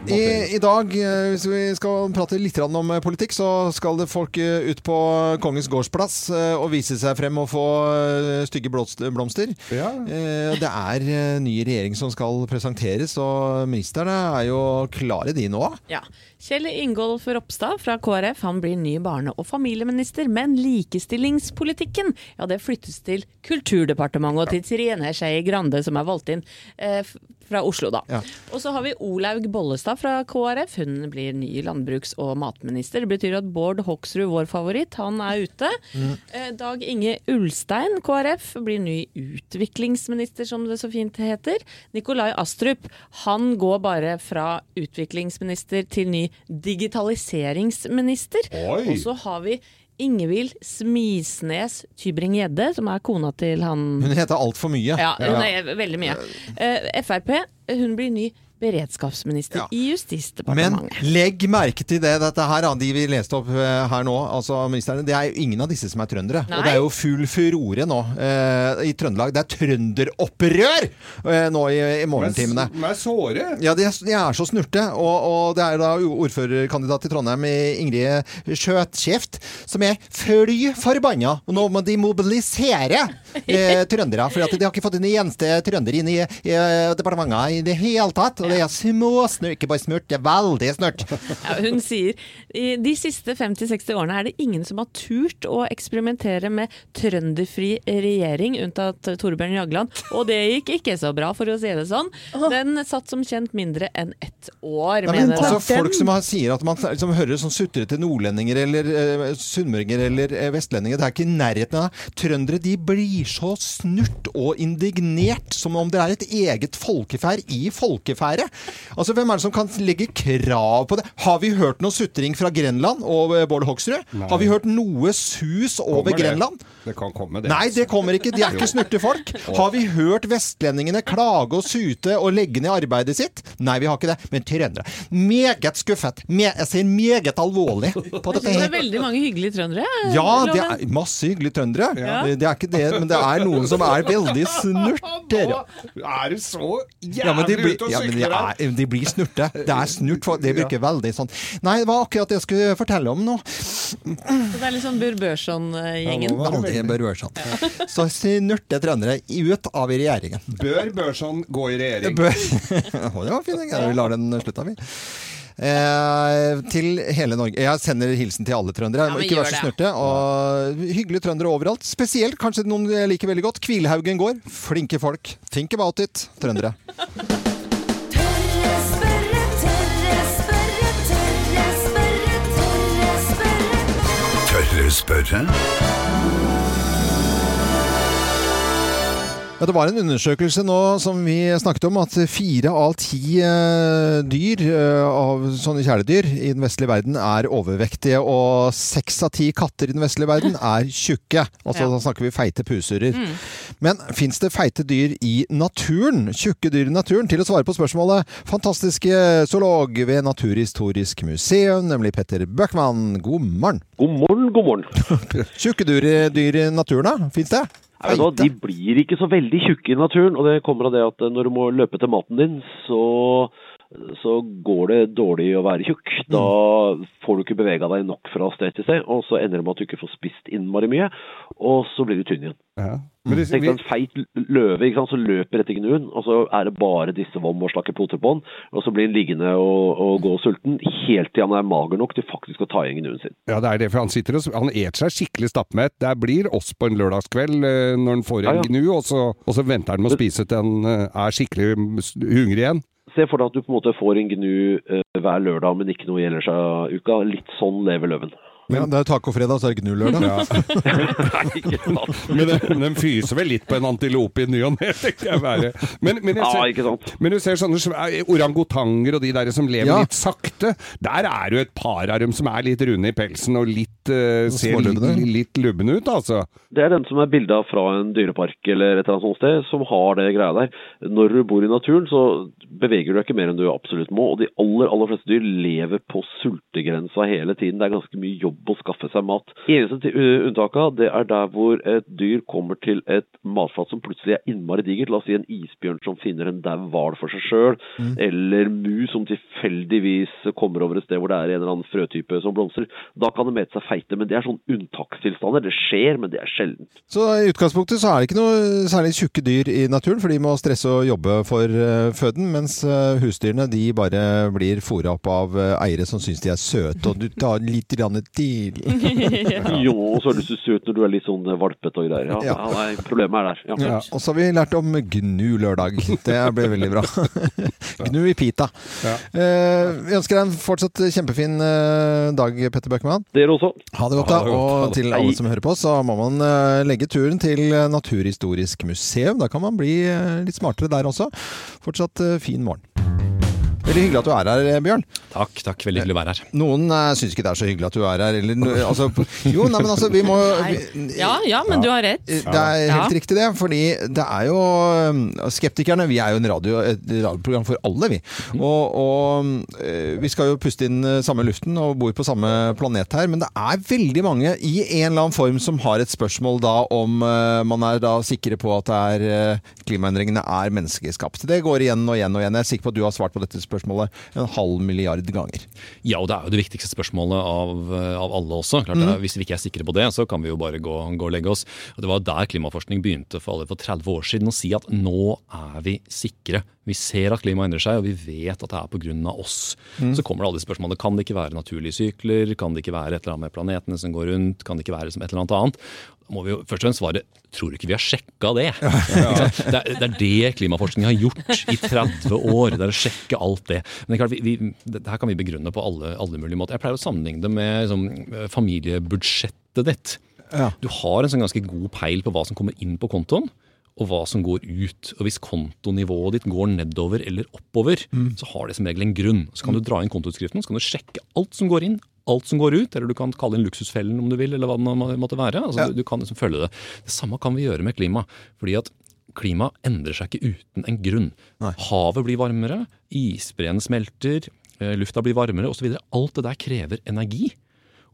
I, I dag, eh, hvis vi skal prate litt om eh, politikk, så skal det folk eh, ut på Kongens gårdsplass og vise seg frem og få stygge blomster. Ja. Eh, Det er ny regjering som skal presenteres, og ministerne er jo klare de nå. Ja. Kjell Ingolf Ropstad fra KrF han blir ny barne- og familieminister, men likestillingspolitikken ja, det flyttes til Kulturdepartementet og til Trine Skei Grande, som er valgt inn eh, fra Oslo. da. Ja. Og så har vi Olaug Bollestad fra KrF. Hun blir ny landbruks- og matminister. Det betyr at Bård Hoksrud, vår favoritt, han er ute. Mm. Dag Inge Ulstein, KrF, blir ny utviklingsminister, som det så fint heter. Nikolai Astrup, han går bare fra utviklingsminister til ny digitaliseringsminister. Oi. Og så har vi Ingvild Smisnes Tybring-Gjedde, som er kona til han Hun heter altfor mye. ja, hun er veldig mye. Uh, Frp, hun blir ny beredskapsminister Ja. i Men legg merke til det, dette her, de vi leste opp eh, her nå, altså ministerne, det er jo ingen av disse som er trøndere. Nei. Og det er jo full furore nå eh, i Trøndelag. Det er trønderopprør eh, nå i, i morgentimene. De er såre. Ja, de er, de er så snurte. Og, og det er da ordførerkandidat i Trondheim, Ingrid Skjøtskjeft, som er fly forbanna. Og nå må de mobilisere eh, trøndere. For de har ikke fått en eneste trønder inn i, i departementet i det hele tatt. Og det er småsnurt, ikke bare smurt, det er veldig snørt. Ja, hun sier i de siste 50-60 årene er det ingen som har turt å eksperimentere med trønderfri regjering, unntatt Torbjørn Jagland. Og det gikk ikke så bra, for å si det sånn. Den satt som kjent mindre enn ett år, Nei, men mener altså, folk som har, sier at man liksom, hører sånn sutrete nordlendinger eller uh, sunnmøringer eller uh, vestlendinger, det er ikke i nærheten av Trøndere de blir så snurt og indignert som om det er et eget folkeferd i folkefæret. Altså, Hvem er det som kan legge krav på det? Har vi hørt noe sutring fra Grenland og eh, Bård Hoksrud? Nei. Har vi hørt noe sus over Kommer. Grenland? Det kan komme, det. Nei, det kommer ikke. De er ikke snurte folk. Har vi hørt vestlendingene klage og sute og legge ned arbeidet sitt? Nei, vi har ikke det. Men trøndere Meget skuffet. Me jeg ser meget alvorlig på dette. Det er veldig mange hyggelige trøndere. Ja, det er masse hyggelige trøndere. Ja. Det er ikke det, men det er noen som er veldig snurter. Er du så jævlig Ja, men de blir, ute og ja, men de, er, de blir snurte. Det er snurt. for- Det virker veldig sånn Nei, det var akkurat det jeg skulle fortelle om nå. Så det er litt sånn Bur Børson-gjengen. Aldri Bør-Børson. Ja. Så snurte trøndere ut av regjeringen. Bør Børson gå i regjering? Bør. Oh, det var fint. ja. Vi lar den slutte, vi. Eh, til hele Norge. Jeg sender hilsen til alle trøndere. Ja, ikke vær så snurte. Og hyggelige trøndere overalt. Spesielt kanskje noen jeg liker veldig godt. Kvilhaugen gård. Flinke folk. Think about it, trøndere. Dere Ja, det var en undersøkelse nå som vi snakket om, at fire av ti eh, dyr eh, av sånne kjæledyr i den vestlige verden er overvektige, og seks av ti katter i den vestlige verden er tjukke. Altså Ja. da snakker vi feite pusurer. Men fins det feite dyr i naturen? Tjukke dyr i naturen? Til å svare på spørsmålet, fantastiske zoolog ved Naturhistorisk museum, nemlig Petter Bøckmann. God morgen. God morgen, god morgen. Tjukke dyr, dyr i naturen, da? Fins det? Vet de blir ikke så veldig tjukke i naturen, og det kommer av det at eh, når du må løpe til maten din, så, så går det dårlig å være tjukk. Da får du ikke bevega deg nok fra sted til sted, og så ender det med at du ikke får spist innmari mye, og så blir du tynn igjen. Men det, Tenk vi, en feit løve ikke sant, som løper etter gnuen, og så er det bare disse vom og slakke poter på den, og så blir den liggende og, og gå sulten helt til han er mager nok til faktisk å ta igjen gnuen sin. ja, det er det, for han sitter og han eter seg skikkelig stappmett. Det blir oss på en lørdagskveld eh, når han får en Ja, ja. gnu, og så, og så venter han med å spise til han eh, er skikkelig mm, hungrig igjen. Se for deg at du på en måte får en gnu eh, hver lørdag, men ikke noe ellers av uka. Litt sånn lever løven. Ja, det er tacofredag, så er det gnulørdag. Sant? Men, de- men de fyser vel litt på en antilope i ny og ne, tenker jeg være. Men, men, jeg Ja, ser, men du ser sånne svæ- orangutanger og de der som lever Ja. litt sakte. Der er jo et par av dem som er litt runde i pelsen og litt, uh, ser litt, litt lubne ut, altså. Det er den som er bilda fra en dyrepark eller et eller annet sånt sted, som har det greia der. Når du bor i naturen, så beveger du deg ikke mer enn du absolutt må. Og de aller aller fleste dyr lever på sultegrensa hele tiden. Det er ganske mye jobb å skaffe seg mat. Eneste unntaket det er der hvor et dyr kommer til et matfat som plutselig er innmari digert. La oss si en isbjørn som finner en dau hval for seg sjøl, eller mus som tilfeldigvis kommer over et sted hvor det er en eller annen frøtype som blomstrer. Da kan det mete seg feite, men det er sånn unntakstilstander. Det skjer, men det er sjeldent. Så i utgangspunktet så er det ikke noe særlig tjukke dyr i naturen, for de må stresse og jobbe for føden. føden, mens eh, husdyrene de bare blir fôra opp av eh, eiere som syns de er søte, og du tar litt grann til. Jo, og så er du så søt når du er litt sånn valpete og greier. Ja, Ja. ja. nei, problemet er der. Ja. Ja, og så har vi lært om gnu-lørdag. Det ble veldig bra. Gnu i pita. Eh, vi ønsker deg en fortsatt kjempefin eh, dag, Petter Bøckmann. Dere også. Ha det godt, da. Ha det godt. Og til alle som hører på, så må man legge turen til Naturhistorisk museum. Da kan man bli litt smartere der også. Fortsatt eh, fin morgen. Veldig hyggelig at du er her, eh, Bjørn. Takk, takk. Veldig hyggelig å være her. Noen uh, syns ikke det er så hyggelig at du er her. Eller, altså, jo, nei, men altså, vi må vi, Ja, ja, men du har rett. Det er helt Ja. riktig det, fordi det er jo Skeptikerne, vi er jo en radio, et radioprogram for alle, vi. Og, og eh, vi skal jo puste inn eh, samme luften og bor på samme planet her, men det er veldig mange i en eller annen form som har et spørsmål da om uh, man er da sikre på at det er eh, klimaendringene er menneskeskapt. Det går igjen og igjen og igjen. Jeg er sikker på at du har svart på dette spørsmålet en halv milliard ganger. Ja, og det er jo det viktigste spørsmålet av, av alle også. Klart, mm. er- Hvis vi ikke er sikre på det, så kan vi jo bare gå, gå og legge oss. Og Det var der klimaforskning begynte for alle for 30 år siden å si at nå er vi sikre. Vi ser at klimaet endrer seg, og vi vet at det er pga. oss. Så kommer det alle de spørsmålene. Kan det ikke være naturlige sykler? Kan det ikke være et eller annet med planetene som går rundt? Kan det ikke være som et eller annet annet? Må vi jo først og fremst svare tror du ikke vi har sjekka det? Ja. Det, er, det er det klimaforskning har gjort i 30 år. Det er å sjekke alt det. Men det er klart, vi, vi, det her kan vi begrunne på alle, alle mulige måter. Jeg pleier å sammenligne det med liksom, familiebudsjettet ditt. Ja. Du har en sånn ganske god peil på hva som kommer inn på kontoen, og hva som går ut. Og Hvis kontonivået ditt går nedover eller oppover, så har det som regel en grunn. Så kan du dra inn kontoutskriften, så kan du sjekke alt som går inn, alt som går ut. Eller du kan kalle inn luksusfellen om du vil, eller hva det måtte være. Altså, Ja. du, du kan liksom følge det. Det samme kan vi gjøre med klima. fordi at klima endrer seg ikke uten en grunn. Havet blir varmere, isbreene smelter, eh, lufta blir varmere osv. Alt det der krever energi.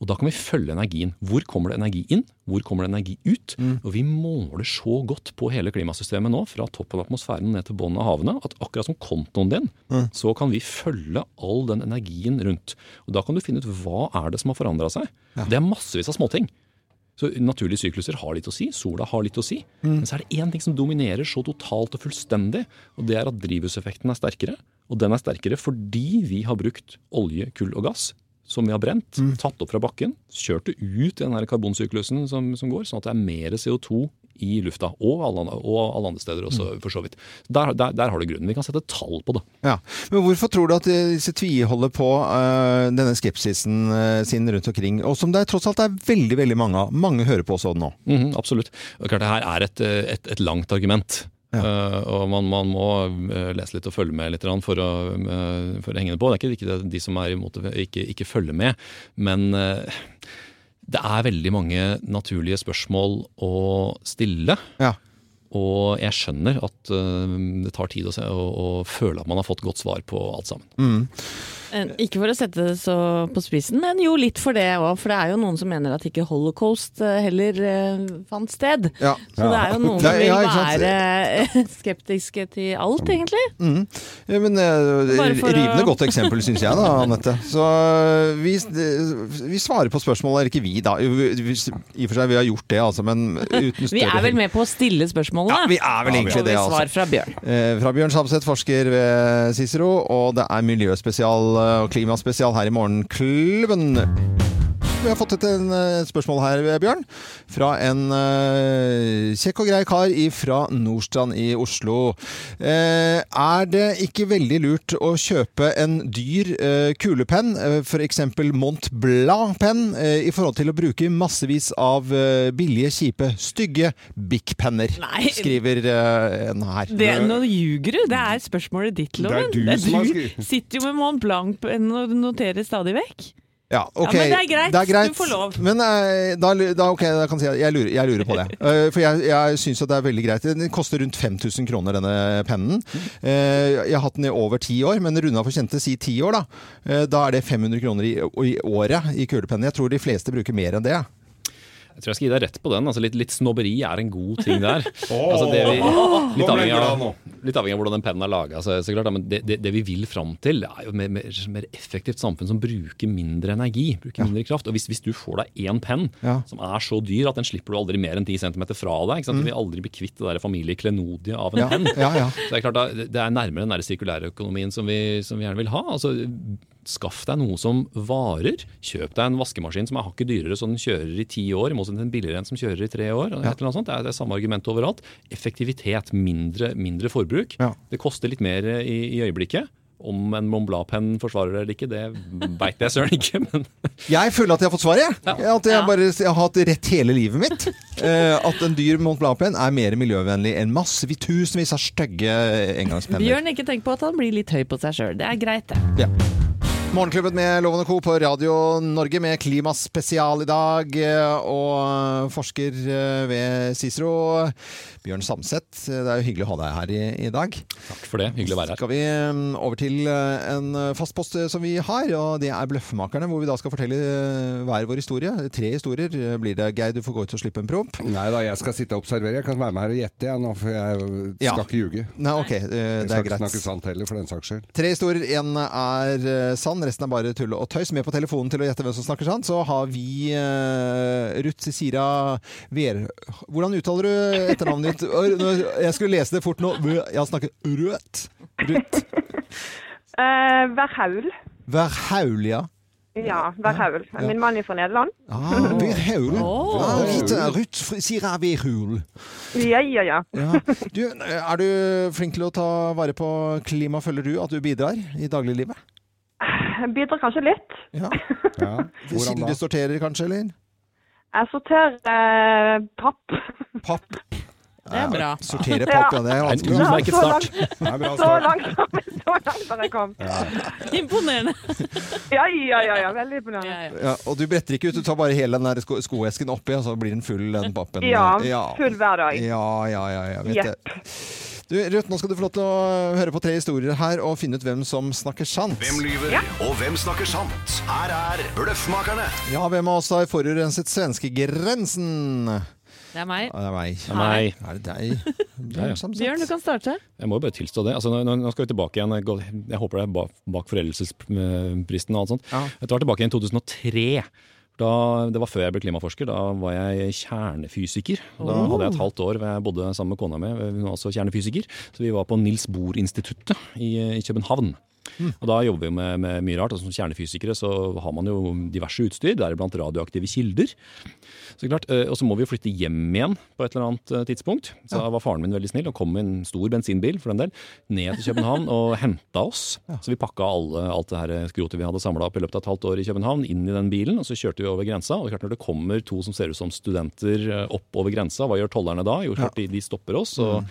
Og da kan vi følge energien. Hvor kommer det energi inn? Hvor kommer det energi ut? Og vi måler så godt på hele klimasystemet nå, fra toppen av atmosfæren ned til bunnen av havene, at akkurat som kontoen din, så kan vi følge all den energien rundt. Og da kan du finne ut hva er det som har forandra seg. Det er massevis av småting. Så Naturlige sykluser har litt å si, sola har litt å si. Men så er det én ting som dominerer så totalt og fullstendig, og det er at drivhuseffekten er sterkere. Og den er sterkere fordi vi har brukt olje, kull og gass som vi har brent, tatt opp fra bakken, kjørt det ut i den her karbonsyklusen som, som går, sånn at det er mer CO2 i lufta. Og alle, og alle andre steder også, for så vidt. Der, der, der har du grunnen. Vi kan sette tall på det. Ja. Men hvorfor tror du at disse tviholder på uh, denne skepsisen uh, sin rundt omkring, og som det tross alt er veldig veldig mange av? Mange hører på også nå. Mhm, absolutt. Og klart Det her er et, eh, et, et langt argument. Eh, og man, man må eh, lese litt og følge med litt for å, uh, for å henge det på. Det er ikke, ikke de som er imot det, ikke, ikke følger med. Men uh, det er veldig mange naturlige spørsmål å stille. Og jeg skjønner at eh, det tar tid å, se, å, å føle at man har fått godt svar på alt sammen. Mm. Ikke for å sette det så på spissen, men jo litt for det òg. For det er jo noen som mener at ikke holocaust eh, heller eh, fant sted. Ja. Så det er jo noen som vil ja, være skeptiske til alt, egentlig. Mm. Ja, men rivende å- godt eksempel, syns jeg da, Anette. Så eh, vi, vi svarer på spørsmålet, eller ikke vi da. I og for seg, vi har gjort det, altså, men uten større Vi er vel med på å stille spørsmålene? Ja, vi er vel egentlig ja, det, altså. Svar fra Bjørn. Eh, fra Bjørn Samset, forsker ved Cicero, og det er miljøspesial eh, og klimaspesial her i Morgenklubben. Vi har fått et en, eh, spørsmål her, Bjørn, fra en uh, kjekk og grei kar fra Nordstrand i Oslo. Uh, er det ikke veldig lurt å kjøpe en dyr uh, kulepenn, uh, f.eks. Mont Blanc-penn, eh, i forhold til å bruke massevis av eh, billige, kjipe, stygge Bic-penner? Skriver eh, en her. Det, nå ljuger du. Det er spørsmålet ditt, Loven. Det er du som har skrevet. sitter jo med Mont Blanc og noterer stadig vekk. Ja, okay. Ja, men det er greit. Du får lov. Men eh, da, da, okay, da kan jeg si jeg lurer, jeg lurer på det. Eh, for jeg, jeg syns det er veldig greit. Den koster rundt 5000 kroner, denne pennen. Eh, jeg har hatt den i over ti år, men runda for kjente si ti år, da. Da er det 500 kroner i, i året i kulepennen. Jeg tror de fleste bruker mer enn det. Jeg tror jeg skal gi deg rett på den. Altså, litt, litt snobberi er en god ting der. Åh! altså, det vi, litt, avhengig av, litt avhengig av hvordan den pennen er laga. Men det, det, det vi vil fram til, er jo mer, mer, mer effektivt samfunn som bruker mindre energi. bruker mindre kraft. Og hvis, hvis du får deg én penn Ja. som er så dyr at den slipper du aldri mer enn 10 cm fra deg ikke sant? Mm. Du vil aldri bli kvitt det der familieklenodiet av en Ja, penn. ja, ja. Så det er klart det er nærmere den der sirkulære økonomien som vi, som vi gjerne vil ha. Altså, Skaff deg noe som varer. Kjøp deg en vaskemaskin som er hakket dyrere, så den kjører i ti år, i motsetning til en billigere en som kjører i tre år. Et eller annet sånt. Det er det samme argument overalt. Effektivitet, mindre, mindre forbruk. Det koster litt mer i, i øyeblikket. Om en Mont Blanc-penn forsvarer det eller ikke, det veit jeg søren ikke. Men Jeg føler at jeg har fått svaret. jeg. At jeg bare jeg har hatt rett hele livet mitt. Eh, at en dyr Mont Blanc-penn er mer miljøvennlig enn massevis, tusenvis av stygge engangspenner. Bjørn, ikke tenk på at han blir litt høy på seg sjøl. Det er greit, det. Ja. Morgenklubben med Lovende Co. på Radio Norge med klimaspesial i dag. eh, Og forsker eh, ved Cicero, Bjørn Samset. Det er jo hyggelig å ha deg her i, i dag. takk for det. Hyggelig å være her. Skal vi mm, over til eh, en fast post eh, som vi har, og det er Bløffmakerne. Hvor vi da skal fortelle eh, hver vår historie. Tre historier eh, blir det. Geir, du får gå ut og slippe en promp. Nei da, jeg skal sitte og observere. Jeg kan være med her og gjette, jeg nå, for jeg skal Ja. ikke ljuge. Nei, ok, eh, Jeg det skal er ikke snakke greit. sant heller, for den saks skyld. Tre historier. Én er eh, sann, resten er bare tull og tøys. Med på telefonen til å gjette hvem som snakker sant, så har vi uh, Ruth Sira Ver... Hvordan uttaler du etternavnet ditt? Jeg skulle lese det fort nå. Jeg har snakket rødt. Ruth Uh, Verhaul. Verhaul, ja. Ja, Værhaul. Min mann er fra Nederland. Ah, Verhaul. Ja, Rita, Ruth Sira Verhul. Ja, ja, ja. Ja. Du, er du flink til å ta vare på klima? Føler du at du bidrar i dagliglivet? Bidrar kanskje litt. Ja. ja. Kildesorterer kanskje, eller? Jeg sorterer eh, papp. Papp. Det er bra. Sortere papp, ja. Det er vanskelig. En utmerket start. så langt, har jeg kommet. Imponerende. Ja, ja, ja, ja. Veldig imponerende. Ja, ja. Ja, og du bretter ikke ut, du tar bare hele den der sko skoesken oppi, og så blir den full, den pappen. Ja, full hver dag. Ja, ja, ja. ja vet Jepp. det. Du, Ruth, nå skal du få lov til å høre på tre historier her og finne ut hvem som snakker sant. Hvem lyver, og hvem snakker sant? Her er Bløffmakerne. Ja, hvem av oss har forurenset svenskegrensen? Det er meg. Ja, det er meg. Det er meg. Er det deg? Bjørn, ja. Bjørn, du kan starte. Jeg må jo bare tilstå det. Altså, nå, nå skal vi tilbake igjen. Jeg Jeg håper det er bak, bak og alt sånt. Ja. Jeg tar tilbake igjen i 2003. Da, det var før jeg ble klimaforsker. Da var jeg kjernefysiker. Da hadde jeg et halvt år hvor jeg bodde sammen med kona mi. Hun var også kjernefysiker. Så vi var på Nils Bohr-instituttet i, i København. Og da jobber vi med, med mye rart. Altså, som kjernefysikere så har man jo diverse utstyr, deriblant radioaktive kilder. Så klart, eh, Og så må vi jo flytte hjem igjen på et eller annet eh, tidspunkt. Så da var faren min veldig snill og kom med en stor bensinbil for den del, ned til København og henta oss. Så vi pakka alle, alt det her skrotet vi hadde samla opp i løpet av et halvt år i København, inn i den bilen, og så kjørte vi over grensa. Og klart når det kommer to som ser ut som studenter eh, opp over grensa, hva gjør tollerne da? Jo, klart de, de stopper oss. og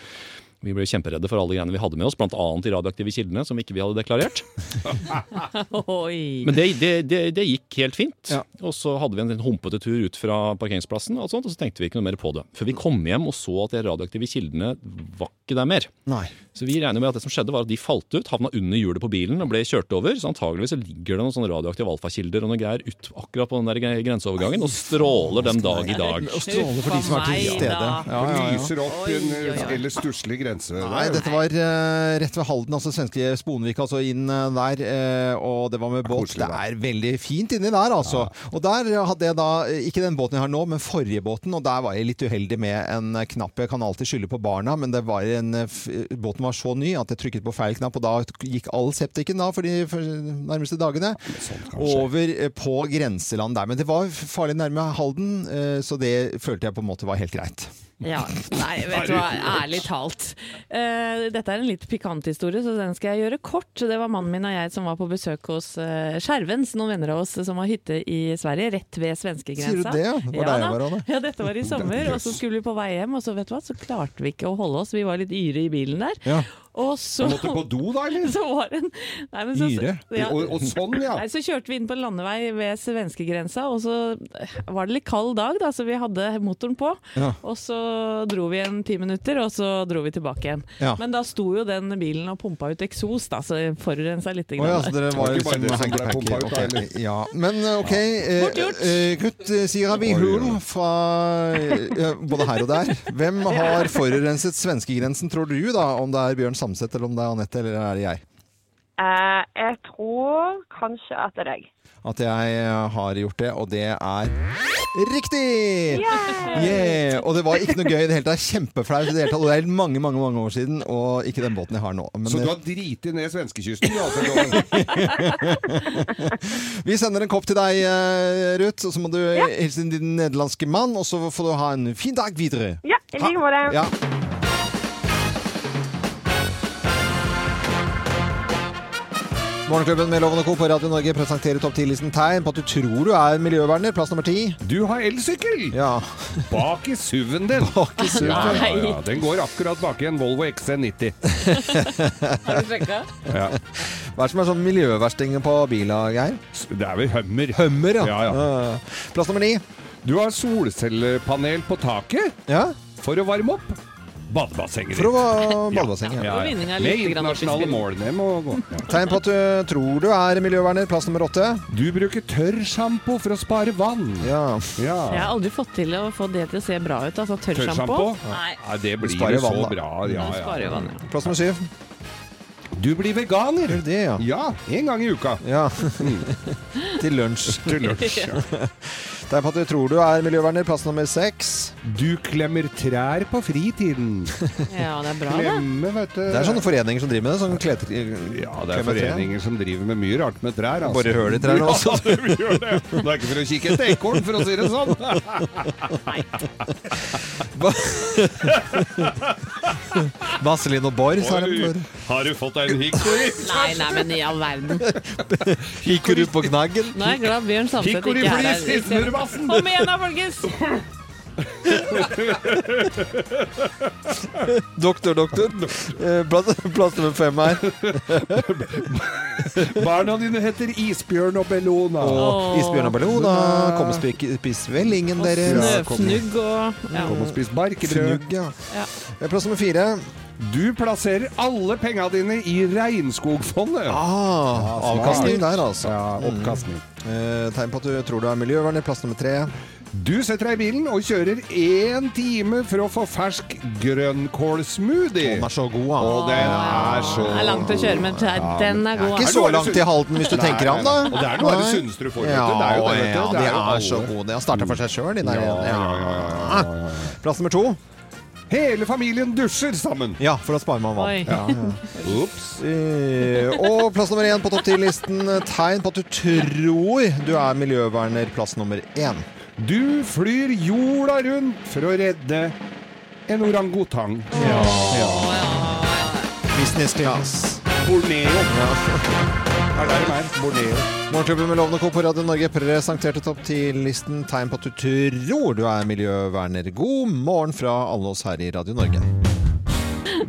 vi ble kjemperedde for alle greiene vi hadde med oss, bl.a. de radioaktive kildene, som ikke vi hadde deklarert. Men det, det, det, det gikk helt fint. Og så hadde vi en humpete tur ut fra parkeringsplassen, og, sånt, og så tenkte vi ikke noe mer på det. Før vi kom hjem og så at de radioaktive kildene var ikke der mer. Nei. Så vi regner med at det som skjedde var at de falt ut, havna under hjulet på bilen og ble kjørt over. Så antageligvis så ligger det noen sånne radioaktive alfakilder og noe greier ut akkurat på den der gre- grenseovergangen og stråler den dag i dag. Og stråler for de som er til stede. Ja, ja, ja. Lyser opp en eller stusslig grense. Nei, dette var uh, rett ved Halden, altså svenske Sponvik, altså inn uh, der. Uh, og det var med båt. Det er veldig fint inni der, altså. Og der hadde jeg da, ikke den båten jeg har nå, men forrige båten, og der var jeg litt uheldig med en knapp. Jeg kan alltid skylde på barna, men det var en, båten var så ny at jeg trykket på feil knapp, og da gikk all septiken da for de nærmeste dagene sånn, over på grenseland der. Men det var farlig nærme Halden, så det følte jeg på en måte var helt greit. Ja, nei, vet du hva, ærlig talt. Uh, dette er en litt pikant historie, så den skal jeg gjøre kort. Det var mannen min og jeg som var på besøk hos uh, Skjervens, noen venner av oss som har hytte i Sverige, rett ved svenskegrensa. Sier du det? ja? Det var der da. jeg var òg. Ja, dette var i sommer, og så skulle vi på vei hjem, og så vet du hva, så klarte vi ikke å holde oss. Vi var litt yre i bilen der. Ja. Og så, måtte på do da, eller? så var en nei, men så, Ire? Ja, Og, og sånn, ja. Nei, så kjørte vi inn på en landevei ved svenskegrensa, og så var det litt kald dag, da, så vi hadde motoren på. Ja. Og så dro vi en ti minutter, og så dro vi tilbake igjen. Ja. Men da sto jo den bilen og pumpa ut eksos, da, så forurensa litt. Oh, ja, så dere var Det var ikke bare det som ble pumpa ut, da, eller? Ja, men eh, OK. eh, eh, Gutt eh, sier vi Hull fra eh, både her og der. Hvem har forurenset svenskegrensen, tror du, da? Om det er Bjørn Samset, eller om det er Anette, eller er det jeg? Eh, jeg tror kanskje at det er deg. At jeg eh, har gjort det, og det er riktig! Yeah! Og det var ikke noe gøy i det hele tatt. Kjempeflaut i det hele tatt. Og det er mange, mange mange år siden, og ikke den båten jeg har nå. Men Så du eh, har driti ned svenskekysten? Altså, vi sender en kopp til deg, eh, Ruth, og så må du yeah. hilse din nederlandske mann, og så får du ha en fin dag videre. Ja, i like måte. Morgenklubben med Lovende og Co. på Radio Norge presenterer topp 10-listen tegn på at du tror du er miljøverner. Plass nummer ti. du har elsykkel! Ja. Bak i SUV-en din. Bak i SUV-en. Ja, ja, ja. Den går akkurat bak i en Volvo XC90. Har du sjekka? Ja. Hva er det som er sånn miljøverstinger på bila, Geir? Det er vel Hummer. Hummer, ja. Ja, ja. Ja. Plass nummer ni. Du har solcellepanel på taket Ja. for å varme opp badebassenget For å ha badebassenget. Ja, ja. Med internasjonale mål. Det må gå. Tegn på at du tror du er miljøverner. Plass nummer åtte. Du bruker tørrsjampo for å spare vann. Ja. Ja. Jeg har aldri fått til å få det til å se bra ut. Altså tørrsjampo. Tørrsjampo? Nei. Det blir jo så vann, bra. Ja, ja. vann, ja. Plass nummer syv. Du blir veganer. Det, ja? Ja, en gang i uka. Ja. Til lunsj. Til lunsj. Ja. Tegn på at du tror du er miljøverner. Plass nummer seks. Du klemmer trær på fritiden. Ja, det er bra, det. Klemme, vet du. Det er sånne foreninger som driver med det. Sånn kleter... Ja, det er foreninger som driver med mye rart med trær. Altså. Bare høl i trærne også. Ja, det gjør det. Det er ikke for å kikke etter ekorn, for å si det sånn. Vazelin og Bård, sa de før. Har du fått deg en hikori? Nei, nei, men i all verden. hikori du på knaggen? Nå er jeg glad Bjørn Samset ikke er her. Snurrebassen. Kom igjen da, folkens! Doktor, doktor. Eh, Plass, plass nummer fem her. Barna dine heter Isbjørn og Bellona. Og isbjørn og Bellona. Kom og spis, spis vellingen Og deres. snøfnugg og ja. Kom og spis barkbrød. Fnugg, ja. Ja. Eh, Plass nummer fire. Du plasserer alle penga dine i Regnskogfondet. Ah, avkastning der, altså. Ja, oppkastning. Eh, tegn på at du tror du er miljøverner. Plass nummer tre. Du setter deg i bilen og kjører én time for å få fersk grønnkålsmoothie. Den er så god, Og han. den er så Det er langt å kjøre, men den er god. Ikke så langt til Halden hvis du Nei, tenker deg om, da. Og det er noe av det sunneste du får, Ja. Det er jo det, vet du. ja, de er er så gode. De har starta for seg sjøl, de der. Ja, ja, ja, ja, ja, ja, ja. Plass nummer to. Hele familien dusjer sammen. Ja, for da sparer man vann. Oi. Ja, ja. Ops. Eh, Og plass nummer én på topp ti-listen. Tegn på at du tror du er miljøverner. Plass nummer én. Du flyr jorda rundt for å redde en orangutang. Business class. Borneo. Ja. Morgenklubben med Lovende Co. på Radio Norge presenterte topp 10-listen Tegn på at du tror du er miljøverner. God morgen fra alle oss her i Radio Norge.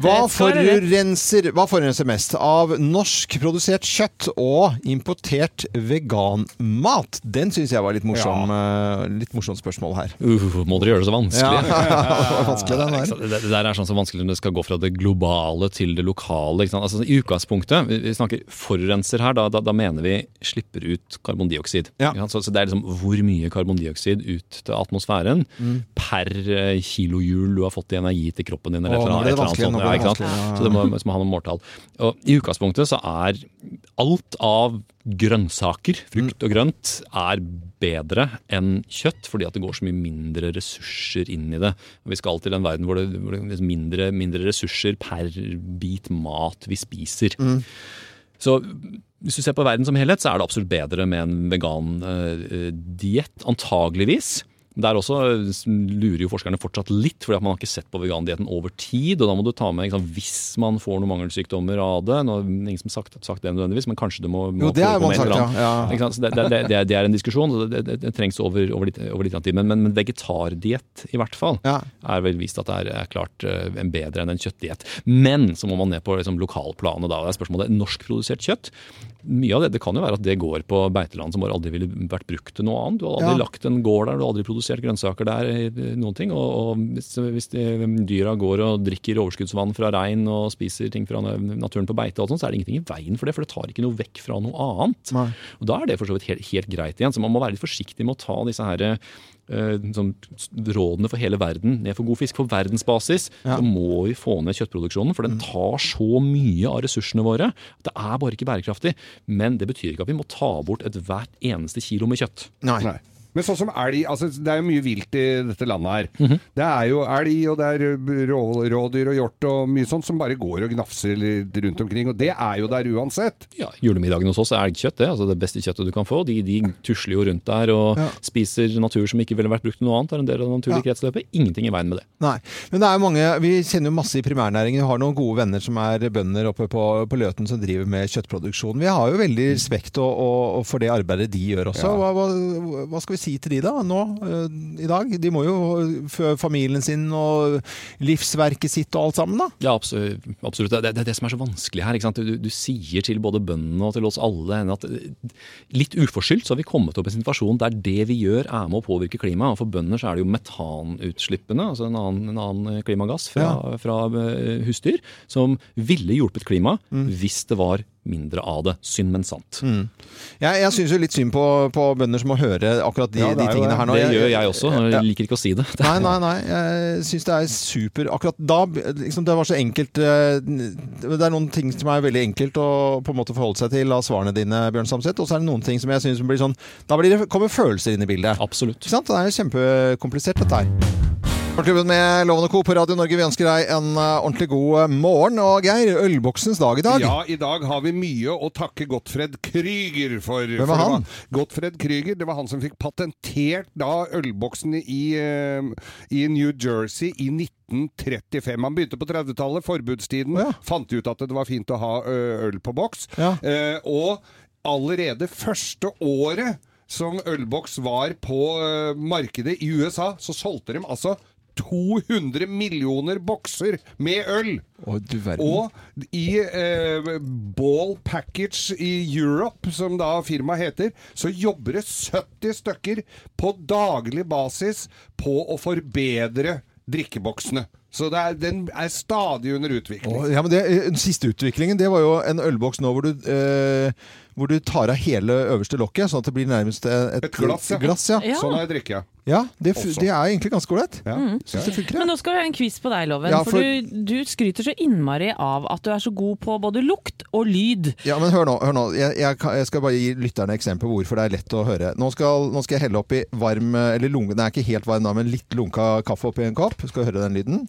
Hva forurenser, hva forurenser mest av norskprodusert kjøtt og importert veganmat? Den syns jeg var litt morsom. ja. Litt morsomt spørsmål her. Uh, må dere gjøre det så vanskelig? Ja, vanskelig den der. Det, det der er sånn så vanskelig når det skal gå fra det globale til det lokale. Altså, I utgangspunktet, vi snakker forurenser her, da, da, da mener vi slipper ut karbondioksid. Ja. Så, så det er liksom hvor mye karbondioksid ut til atmosfæren per kilojul kilohjul du har fått i energi til kroppen din. Eller Åh, et eller annet, et eller annet sånt. Ja. Så det må, må ha noen måltall. Og I utgangspunktet så er alt av grønnsaker, frukt og grønt, er bedre enn kjøtt, fordi at det går så mye mindre ressurser inn i det. Vi skal til en verden hvor det, hvor det er mindre, mindre ressurser per bit mat vi spiser. Så hvis du ser på verden som helhet, så er det absolutt bedre med en vegan uh, diett, antageligvis. Der også lurer jo forskerne fortsatt litt, fordi at man har ikke sett på vegandietten over tid. og Da må du ta med sant, hvis man får noen mangelsykdommer av det. Nå ingen som sagt, sagt det nødvendigvis, men kanskje det må, må Jo, det er man sagt, ja, ja. Så det, det, det, det er- en diskusjon, og det, trengs over, over, litt, over litt tid. Men, men, men vegetardiett, i hvert fall, Ja. er vel vist at det er, er klart eh, en bedre enn en kjøttdiett. Men så må man ned på liksom, lokalplanet da. Det er spørsmålet norskprodusert kjøtt. Mye av det, det kan jo være at det går på beiteland som bare aldri ville vært brukt til noe annet. Du har aldri Ja. lagt en gård der, du har aldri produsert grønnsaker der. noen ting. Og, og hvis, hvis de, dyra går og drikker overskuddsvann fra rein og spiser ting fra naturen på beite, og sånn, så er det ingenting i veien for det, for det tar ikke noe vekk fra noe annet. Nei. Og Da er det for så vidt helt, helt greit igjen. Så man må være litt forsiktig med å ta disse her, rådene for hele verden ned for god fisk. På verdensbasis Ja. så må vi få ned kjøttproduksjonen, for den tar så mye av ressursene våre. Det er bare ikke bærekraftig. Men det betyr ikke at vi må ta bort ethvert eneste kilo med kjøtt. Nei. Nei. Men sånn som elg altså Det er jo mye vilt i dette landet her. Mhm. Det er jo elg, og det er rå, rådyr og hjort og mye sånt som bare går og gnafser rundt omkring. Og det er jo der uansett. Ja, Julemiddagen hos oss er elgkjøtt. Det altså det beste kjøttet du kan få. De, de tusler jo rundt der og Ja. spiser natur som ikke ville vært brukt til noe annet. Det er en del av det naturlige kretsløpet. Ingenting i veien med det. Nei. Men det er jo mange, vi kjenner jo masse i primærnæringen. Vi har noen gode venner som er bønder oppe på, på Løten som driver med kjøttproduksjon. Vi har jo veldig respekt og, og, og for det arbeidet de gjør også. Ja. Hva, hva, hva skal vi si til de da, nå eh, i dag? De må jo fø familien sin og livsverket sitt og alt sammen da. Ja, absolutt. absolutt. Det, det er det som er så vanskelig her. Du, du sier til både bøndene og til oss alle at eh, litt uforskyldt så har vi kommet opp i en situasjon der det vi gjør er med å påvirke klimaet. Og for bønder så er det jo metanutslippene, altså en annen, en annen klimagass fra, fra eh, husdyr, som ville hjulpet klimaet hvis det var mindre av det. Synd, men sant. Jeg, jeg syns jo litt synd på, på bønder som må høre akkurat de, Ja, de tingene det. her nå. Det gjør jeg også. Ja. Jeg liker ikke å si det. Nei, nei, nei. Jeg syns det er super Akkurat da liksom, Det var så enkelt eh, Det er noen ting som er veldig enkelt å på en måte forholde seg til av svarene dine, Bjørn Samset. Og så er det noen ting som jeg syns blir sånn Da blir det, kommer følelser inn i bildet. Absolutt. Ikke sant? Det er kjempekomplisert, dette her. Morgenklubben med Lovende Co. på Radio Norge, vi ønsker deg en eh, ordentlig god eh, morgen. Og Geir, ølboksens dag i dag. Ja, i dag har vi mye å takke Gottfred Krüger for. Hvem var han? Gottfred Krüger, det var han som fikk patentert da ølboksene i, eh, i New Jersey i 1935. Han begynte på 30-tallet, forbudstiden. Ja. Fant ut at det var fint å ha øl på boks. Ja. Eh, og allerede første året som ølboks var på markedet i USA, så solgte de altså 200 millioner bokser med øl. Å, du verden. Og i eh, Ball Package i Europe, som da firmaet heter, så jobber det 70 stykker på daglig basis på å forbedre drikkeboksene. Så det er, den er stadig under utvikling. Å, ja, men det, eh, Den siste utviklingen det var jo en ølboks nå hvor du, eh, hvor du tar av hele øverste lokket, sånn at det blir nærmest et, Et glass, ja. glass ja. Ja. Sånn har jeg drikke. Ja, det, det er egentlig ganske ålreit. Ja. Mm. det. Men nå skal vi ha en quiz på deg, Loven. Ja, for for- du, du skryter så innmari av at du er så god på både lukt og lyd. Ja, men hør nå. Hør nå. Jeg, jeg, jeg skal bare gi lytterne eksempel på hvorfor det er lett å høre. Nå skal, nå skal jeg helle oppi varm Eller lunge, den er ikke helt varm da, men litt lunka kaffe oppi en kopp. Skal du høre den lyden?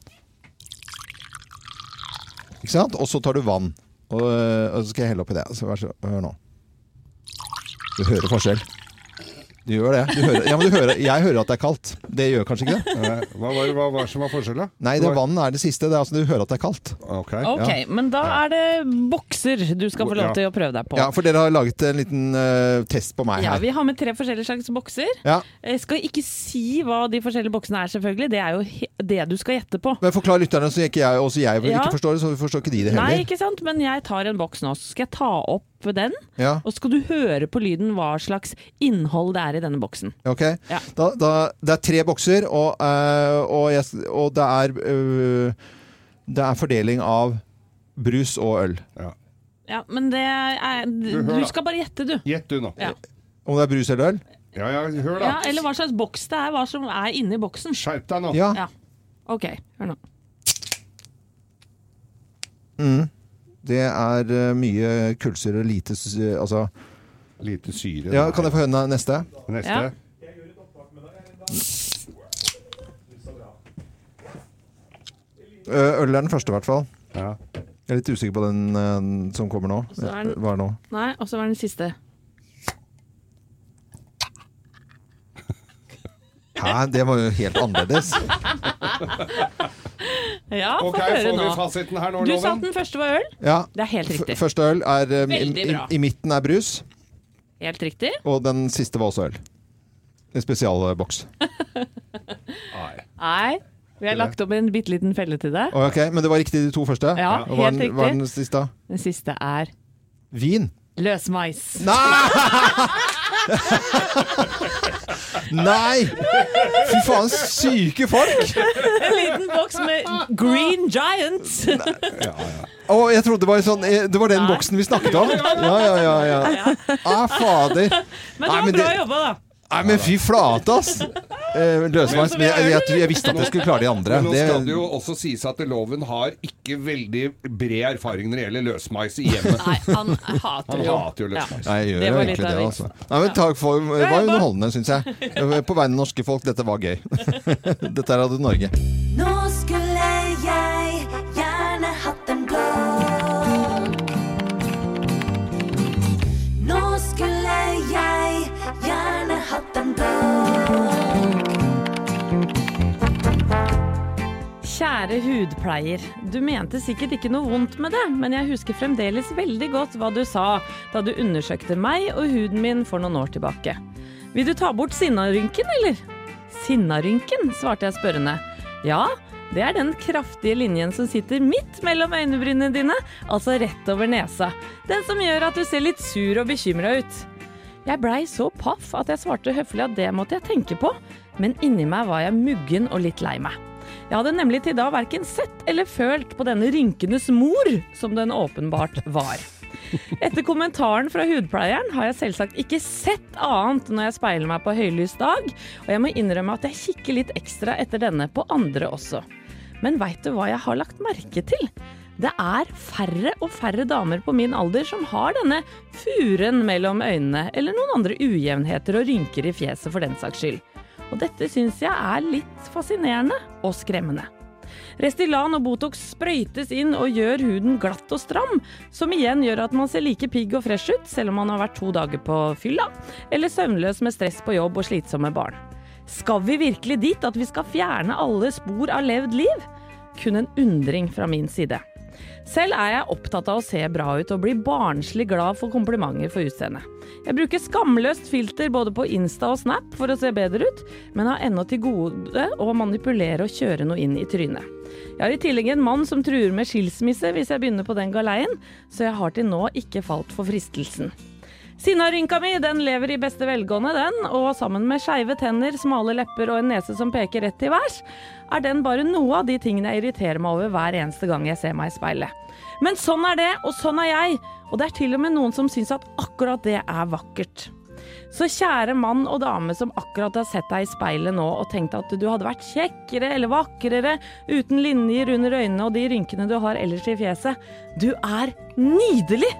Ikke sant? Og så tar du vann. Og, og så skal jeg helle oppi det. Så vær så hør nå. Du hører forskjell. Du gjør det. Du hører, ja, men du hører, jeg hører at det er kaldt. Det gjør kanskje ikke det? Eh, Hva var, hva var som var forskjellen? Nei, det vann er det siste. Det er altså, du hører at det er kaldt. Ok, Ja. men da er det bokser du skal få lov til å prøve deg på. Ja, for dere har laget en liten uh, test på meg Ja, her. vi har med tre forskjellige slags bokser. Ja. Jeg skal ikke si hva de forskjellige boksene er, selvfølgelig. Det er jo he- det du skal gjette på. Men forklar lytterne, så ikke jeg, også jeg Ja. ikke forstår det, så forstår ikke de det heller. Nei, ikke sant? Men jeg tar en boks nå, så skal jeg ta opp den. Ja. Og så skal du høre på lyden hva slags innhold det er i denne boksen. Ok, Ja. da, da, Det er tre bokser, og, eh, og, jeg, og det er øh, Det er fordeling av brus og øl. Ja, men det er Du, Du skal bare gjette, du. Gjett du nå. Ja. Om det er brus eller øl? Ja, ja, hør da. Ja, eller hva slags boks det er, hva som er inni boksen. Skjerp deg nå. Ja. Ok, hør nå. Mm. Det er øh, mye kullsyre og lite Altså Lite syre. Ja, Kan jeg få høre neste? Neste. Ja. Øh, Øl er den første, i hvert fall. Ja. Jeg er litt usikker på den øh, som kommer nå. Den- Hva er nå? Nei, og så var den siste. Hæ, det var jo helt annerledes. Ja, få Ok, høre får vi fasiten her nå, Du sa at den første var øl. Ja. Det er helt riktig. F- Første øl er um, i, i. I midten er brus, Helt riktig. og den siste var også øl. En spesialboks. Nei, vi har lagt opp en bitte liten felle til deg. Ok, Men det var riktig de to første? Ja, hva helt Hva er den siste? Den siste er Vin? løsmais. Nei! Fy faen, syke folk! En liten boks med Green Giant. Å, jeg trodde det var, sånn, eh, det var den boksen vi snakket om. Ja, ja, ja. ja. Ah, fader. Men det Nei, var bra jobba, da. Nei, men fy flate, ass! Eh, Men jeg, jeg, jeg visste at jeg skulle klare de andre. Men nå skal det jo også sies at loven har ikke veldig bred erfaring når det gjelder løsmais i hjemmet. Nei, han hater Han jo. hater jo løsmeis. Nei, jeg gjør Det jo egentlig det, altså. Nei, men takk for Det var underholdende, syns jeg. På vegne av norske folk, dette var gøy. Dette er Radio Norge. Nå skulle jeg gjerne hatt en blå. Nå skulle jeg gjerne hatt en blogg. Kjære hudpleier, du mente sikkert ikke noe vondt med det, men jeg husker fremdeles veldig godt hva du sa da du undersøkte meg og huden min for noen år tilbake. Vil du ta bort sinnarynken, eller? Sinnarynken, svarte jeg spørrende. Ja, det er den kraftige linjen som sitter midt mellom øynebrynene dine, altså rett over nesa. Den som gjør at du ser litt sur og bekymra ut. Jeg blei så paff at jeg svarte høflig at det måtte jeg tenke på, men inni meg var jeg muggen og litt lei meg. Jeg hadde nemlig til da verken sett eller følt på denne rynkenes mor, som den åpenbart var. Etter kommentaren fra hudpleieren har jeg selvsagt ikke sett annet når jeg speiler meg på høylys dag, og jeg må innrømme at jeg kikker litt ekstra etter denne på andre også. Men veit du hva jeg har lagt merke til? Det er færre og færre damer på min alder som har denne furen mellom øynene, eller noen andre ujevnheter og rynker i fjeset for den saks skyld. Og dette syns jeg er litt fascinerende og skremmende. Restylan og Botox sprøytes inn og gjør huden glatt og stram, som igjen gjør at man ser like pigg og fresh ut, selv om man har vært to dager på fylla, eller søvnløs med stress på jobb og slitsomme barn. Skal vi virkelig dit at vi skal fjerne alle spor av levd liv? Kun en undring fra min side. Selv er jeg opptatt av å se bra ut og bli barnslig glad for komplimenter for utseendet. Jeg bruker skamløst filter både på Insta og Snap for å se bedre ut, men har ennå til gode å manipulere og kjøre noe inn i trynet. Jeg har i tillegg en mann som truer med skilsmisse hvis jeg begynner på den galeien, så jeg har til nå ikke falt for fristelsen. Sinnarynka mi den lever i beste velgående, den, og sammen med skeive tenner, smale lepper og en nese som peker rett til værs, er den bare noe av de tingene jeg irriterer meg over hver eneste gang jeg ser meg i speilet. Men sånn er det, og sånn er jeg, og det er til og med noen som syns at akkurat det er vakkert. Så kjære mann og dame som akkurat har sett deg i speilet nå og tenkt at du hadde vært kjekkere eller vakrere uten linjer under øynene og de rynkene du har ellers i fjeset. Du er nydelig!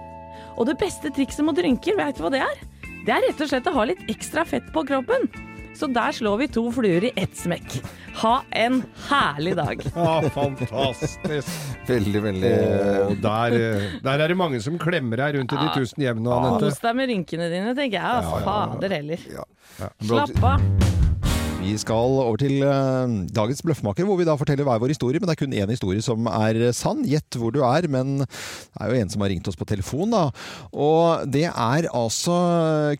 Og det beste trikset mot rynker, vet du hva det er? Det er rett og slett å ha litt ekstra fett på kroppen. Så der slår vi to fluer i ett smekk. Ha en herlig dag. Ja, fantastisk. Veldig, veldig Og der, eh, der er det mange som klemmer deg rundt i de tusen hjem nå, Anette. Kos deg med rynkene dine, tenker jeg. Altså. Fader heller. Ja. Slapp av. Vi skal over til eh, dagens bløffmaker, hvor vi da forteller hver vår historie. Men det er kun én historie som er sann. Gjett hvor du er. Men det er jo en som har ringt oss på telefon, da. Og det er altså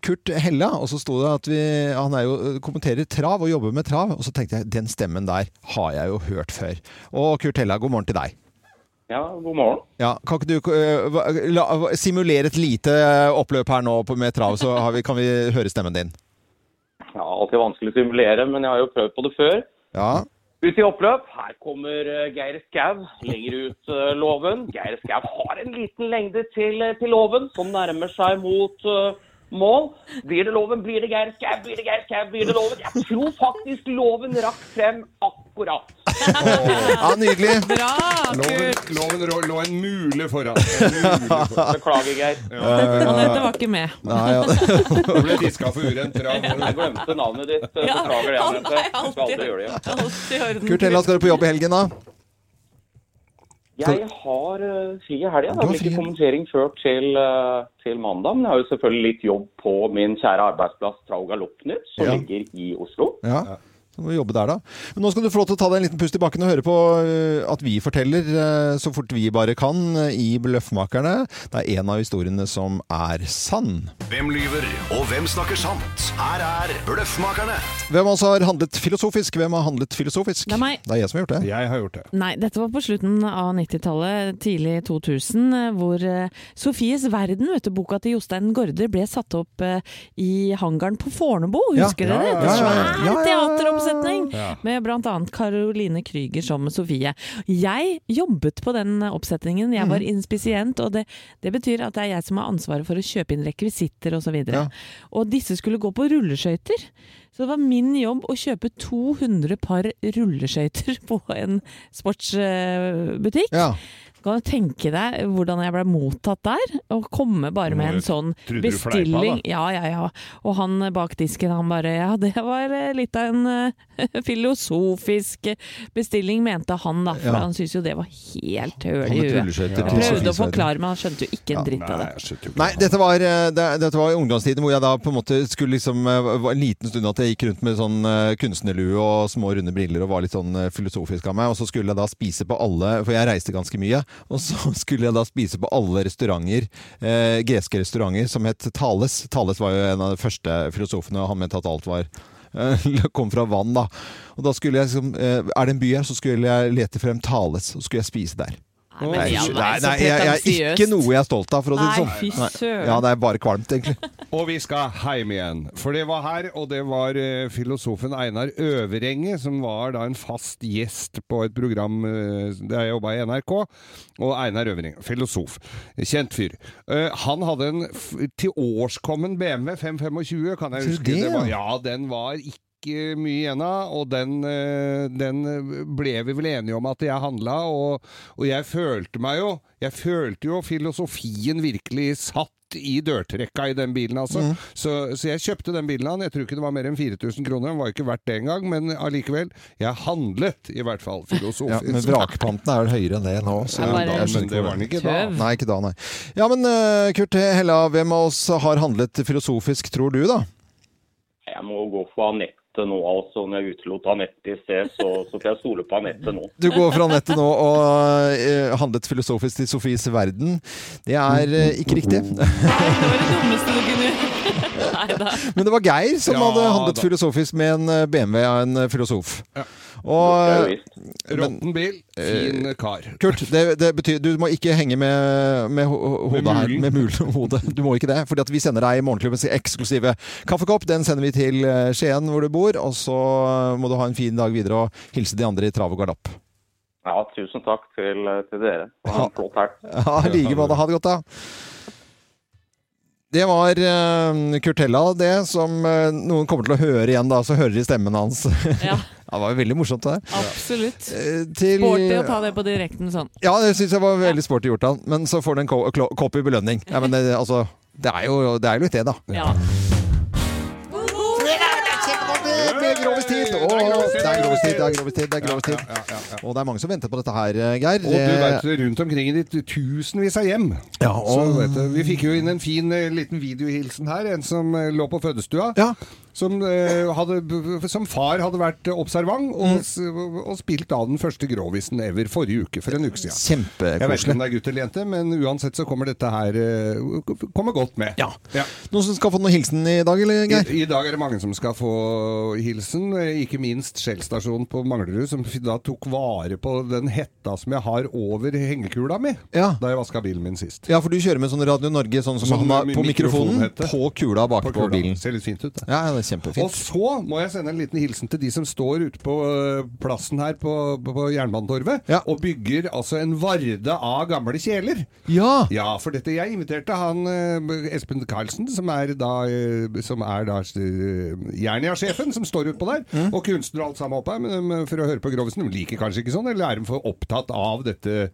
Kurt Hella. Og så sto det at vi Han er jo, kommenterer trav og jobber med trav. Og så tenkte jeg den stemmen der har jeg jo hørt før. Og Kurt Hella, god morgen til deg. Ja, god morgen. Ja, kan ikke du uh, simulere et lite oppløp her nå på- med trav, så har vi, kan vi høre stemmen din? Ja, alltid vanskelig å simulere, men jeg har jo prøvd på det før. Ja. Ut i oppløp. Her kommer eh, Geir Skau lenger ut eh, låven. Geir Skau har en liten lengde til, eh, til låven, som nærmer seg mot eh, mål. Blir det Loven, blir det Geir Skau, blir det Geir Skau, blir det Loven? Jeg tror faktisk Loven rakk frem akkurat. Ja, nydelig. Bra, Loven, loven lå, lå en mule foran. En mule foran. Beklager, Geir. Anette var ikke med. Nei, ja. Du ble diska for urent trav. Jeg glemte navnet ditt. Beklager det, han Anette. Skal alltid- aldri gjøre det igjen. Kurt Hella, skal du på jobb i helgen, da? Jeg har uh, fri i helga. Det har blir ikke kommentering før til, uh, til mandag. Men jeg har jo selvfølgelig litt jobb på min kjære arbeidsplass Trauga Galoppnytt, som Ja. ligger i Oslo. Ja. Så må du jobbe der, da. Men nå skal du få lov til å ta deg en liten pust i bakken og høre på øh, at vi forteller øh, så fort vi bare kan øh, i Bløffmakerne. Det er en av historiene som er sann. Hvem lyver, og hvem snakker sant? Her er Bløffmakerne. Hvem altså har handlet filosofisk? Hvem har handlet filosofisk? Det er meg. Det er jeg som har gjort det. Jeg har gjort det. Nei, dette var på slutten av 90-tallet, tidlig 2000, eh, hvor eh, Sofies verden, vet du, boka til Jostein Gaarder, ble satt opp eh, i hangaren på Fornebu. Husker Ja, dere? ja, det? ja, ja, ja, ja, ja. Teateroppsetning Ja. med bl.a. Caroline Krüger som Sofie. Jeg jobbet på den oppsetningen. Jeg Mhm. var inspisient, og det, det betyr at det er jeg som har ansvaret for å kjøpe inn rekvisitter osv. Og, Ja. og disse skulle gå på rulleskøyter. Så det var min jobb å kjøpe 200 par rulleskøyter på en sportsbutikk. Ja. Kan du tenke deg hvordan jeg ble mottatt der? Å komme bare med en sånn bestilling. Ja, ja, ja. Og han bak disken, han bare Ja, det var eh, litt av en eh, filosofisk bestilling, mente han da. For Ja. han syntes jo det var helt høl i huet. Jeg prøvde å forklare, men han skjønte jo ikke en dritt av det. jo Nei, dette var, øh, det, dette var i ungdomstiden hvor jeg da på en måte skulle liksom var En liten stund at jeg gikk rundt med sånn kunstnerlue og små runde briller og var litt sånn filosofisk av meg. Og så skulle jeg da spise på alle For jeg reiste ganske mye. Og så skulle jeg da spise på alle restauranter, eh, greske restauranter, som het Thales. Thales var jo en av de første filosofene, og han mente at alt var eh, kom fra vann, da. Og da jeg liksom eh, Er det en by her, så skulle jeg lete frem Thales, og skulle jeg spise der. Nei, Nei, ja, nei, nei, jeg, jeg, er ikke noe jeg er stolt av, for å si det Nei, sånn. fy Nei. søren. Ja, det er bare kvalmt, egentlig. Og vi skal hjem igjen. For det var her, og det var uh, filosofen Einar Øverenge som var da en fast gjest på et program uh, der jeg jobba i NRK. Og Einar Øverenge, filosof. Kjent fyr. Uh, han hadde en f til årskommen BMW 525, kan jeg huske. det, var, ja? ja, den var ikke mye igjen av, og den, eh, den ble vi vel enige om at jeg handla, og, og jeg følte meg jo Jeg følte jo filosofien virkelig satt i dørtrekka i den bilen, altså. Mm. Så, så jeg kjøpte den bilen. Jeg tror ikke det var mer enn 4000 kroner. Den var ikke verdt det engang, men allikevel. Jeg handlet i hvert fall filosofisk. Ja, men vrakpanten er vel høyere enn det nå. Så Ja, da, Men det var den ikke da. Nei, ikke da, nei. Ja, men eh, Kurt Hella, hvem av oss har handlet filosofisk, tror du, da? Jeg må gå for Anette nå, altså. Når jeg utelot Anette i sted, så, så får jeg stole på Anette nå. Du går fra Anette nå og uh, handlet filosofisk til Sofies verden. Det er uh, ikke riktig. Nei, det var det dummeste du kunne gjøre. Men det var Geir som Ja, hadde handlet da. filosofisk med en eh, BMW av en eh, filosof. Ja. Og visst. Råtten bil, fin kar. Kurt, det, det betyr du må ikke henge med, med ho- ho- hodet Med her. Med mulen hodet. Du må ikke det. Fordi vi sender deg Morgenklubbens eksklusive kaffekopp. Den sender vi til eh, Skien, hvor du bor. Og så må du ha en fin dag videre og hilse de andre i trav og galopp. Ja, tusen takk til, til dere. Ha en flott helg. Ja, i like måte. Ha det godt, da. Det var uh, Kurtella, det, som uh, noen kommer til å høre igjen, da. Så hører de stemmen hans. Ja, det var jo veldig morsomt, det der. absolutt. Uh, til- Sporty å ta det på direkten sånn. Ja, det syns jeg var veldig sporty gjort av han. Men så får du en i belønning. Ja, men det, altså, det er jo det er jo litt det, da. Ja. Er grovistid, det er grovistid. Det er grovistid. Og det er mange som venter på dette her, Geir. Og du Eh, vet, rundt omkring i ditt tusenvis av hjem. Ja, Så vet du, vi fikk jo inn en fin eh, liten videohilsen her. En som eh, lå på fødestua. Ja. Som, eh, hadde, som far hadde vært observant og, mm. og spilt av den første grovisen ever forrige uke, for en uke siden. Jeg vet ikke om det er gutt eller jente, men uansett så kommer dette her eh, kommer godt med. Ja. Noen som skal få noen hilsen i dag, eller, I, Geir? I dag er det mange som skal få hilsen, eh, ikke minst Skjellstasjonen på Manglerud, som da tok vare på den hetta som jeg har over hengekula mi Ja. da jeg vaska bilen min sist. Ja, for du kjører med sånn Radio Norge sånn som som har på mikrofonen mikrofonen på kula bak på, På kula. bilen. Ser litt fint ut, det. Ja, det er Og så må jeg sende en liten hilsen til de som står ute på øh, plassen her på, på, Jernbanetorvet ja. og bygger altså en varde av gamle kjeler. Ja! Ja, for dette jeg inviterte han øh, Espen Karlsen, som er da, øh, som er da Jernia-sjefen, som står utpå der, Mm. og kunstner og alt sammen oppe her, men, for å høre på Grovesen. De liker kanskje ikke sånn, eller er de for opptatt av dette?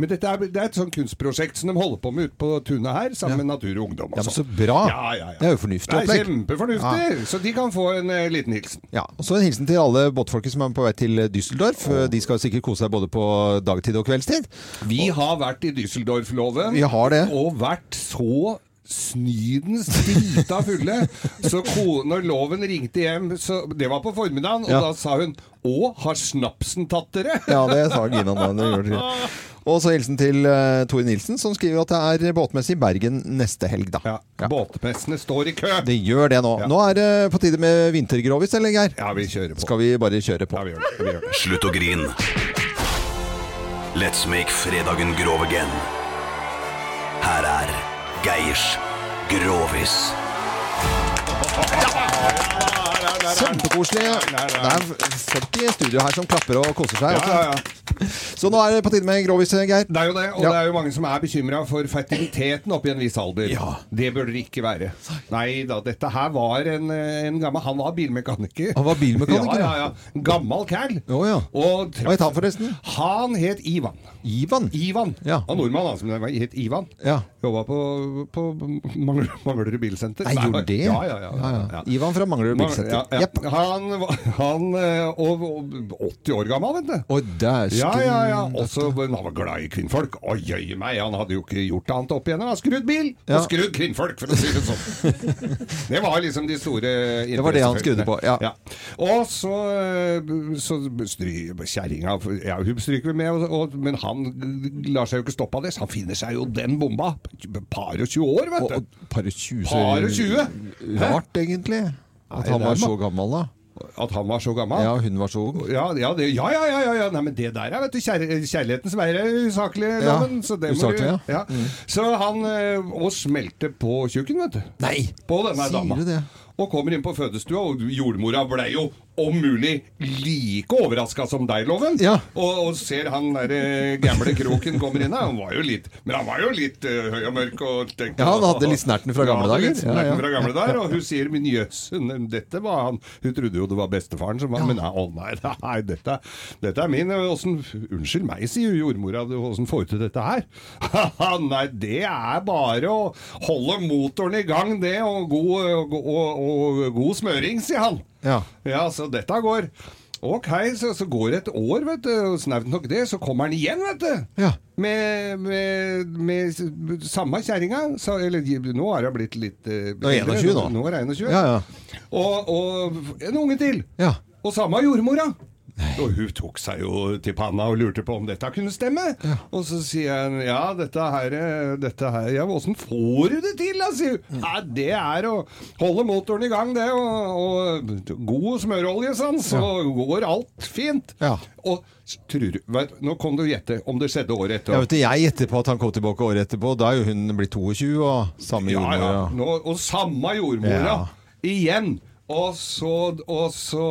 Men dette er, det er et sånn kunstprosjekt som de holder på med ute på tunet her, sammen med Natur og Ungdom. og Ja, men så sånn. bra. Ja, ja, ja. Det er jo fornuftig opplegg. kjempefornuftig, så de kan få en eh, liten hilsen. Ja, og så en hilsen til alle båtfolket som er på vei til Düsseldorf. De skal sikkert kose seg både på dagtid og kveldstid. Vi har vært i Düsseldorf-loven. Vi har det. Og vært så snydens drita fulle. Så når loven ringte hjem, så det var på formiddagen, og Ja. da sa hun 'Å, har snapsen tatt dere?' Ja, det sa Gina da. Det. Og så hilsen til uh, Tore Nilsen, som skriver at det er båtmesse i Bergen neste helg, da. Ja, Båtmessene står i kø. Det gjør det nå. Nå er det på tide med vintergrovis, eller Geir? Ja, vi kjører på. Skal vi bare kjøre på? Ja, vi gjør det. Vi gjør det. Slutt å grin. Let's make fredagen grov again. Her er Geirs Grovis. Kjempekoselig. Det er folk i studio her som klapper og koser seg. Ja, også. Så nå er det på tide med grovis, Geir. Det er jo det, og Ja. det er jo mange som er bekymra for fertiliteten opp i en viss alder. Ja. Det bør det ikke være. Nei da, dette her var en, en gammel Han var bilmekaniker. Han var bilmekaniker, ja? Ja, ja, Gammal cal. Oh, ja. Og Hva het han forresten? Han het Ivan. Ivan? Ivan. Ja. Han nordmann, han som het Ivan. Ja. Jobba på, på Manglerud bilsenter. Nei, gjorde det? Ja, ja, ja. Ivan fra Manglerud Bilsenter. Ja, ja. Han, var- han eh, og, og 80 år gammel, vet du. Å, dæsken. Ja, ja, ja. Også, men han var glad i kvinnfolk. Å, jøye meg, han hadde jo ikke gjort annet opp igjen. Han har skrudd bil Ja. og skrudd kvinnfolk, for å si det sånn. det var liksom de store Det var det han skrudde på, ja. Og så, eh, så kjerringa ja, Hun stryker vi med, og, og, men han lar seg jo ikke stoppe av det, så han finner seg jo den bomba. Par og 20 år, vet du. Og par og 20 Par og 20. Rart, egentlig. At han var så gammel, da. At han var så gammel? Ja, hun var så ung. Ja, ja, det, ja, ja, ja, ja, ja. Nei, men det der er vet du, kjær, kjærlighetens er usaklig, Ja, loven. Så det må du, ja. Mm. Så han eh, Og smelte på tjukken, vet du. Nei! På denne Sier dama. det? Og kommer inn på fødestua, og jordmora ble jo om mulig like overraska som deg, Loven. Ja. Og, og ser han der eh, gamle kroken kommer inn her. Han var jo litt Men han var jo litt uh, høy og mørk. Og tenkte, Ja, han hadde litt snerten fra gamle dager. Ja, ja. fra gamle dager Og hun sier 'min jøss, dette var han Hun trodde jo det var bestefaren som var Men nei, å nei, nei dette, dette er min. Åssen Unnskyld meg, sier jordmora. Åssen får du til dette her? nei, det er bare å holde motoren i gang, det. Og god, og, og, og god smøring, sier han. Ja. Ja, så dette går. Ok, så, så går det et år, vet du, snaut nok det, så kommer han igjen, vet du. Ja. Med, med, med samme kjerringa. Eller nå er hun blitt litt eh, Nå er hun 21 nå. Nå er 21. Ja, ja. Og, og en unge til. Ja. Og samme jordmora. Og hun tok seg jo til panna og lurte på om dette kunne stemme. Og så sier jeg ja, dette her, eh, dette her Ja, åssen får du det til, da, sier hun. Ja, det er å holde motoren i gang, det. Og, og god smørolje, sånn, så går alt fint. Ja. Og tror vet, Nå kom du gjette om det skjedde året etter. Ja, vet du, jeg gjetter på at han kom tilbake året etterpå. Da er jo hun blitt 22, og samme jordmora. ja. Ja, Nå, og samme jordmora Ja. igjen. Og så, og så,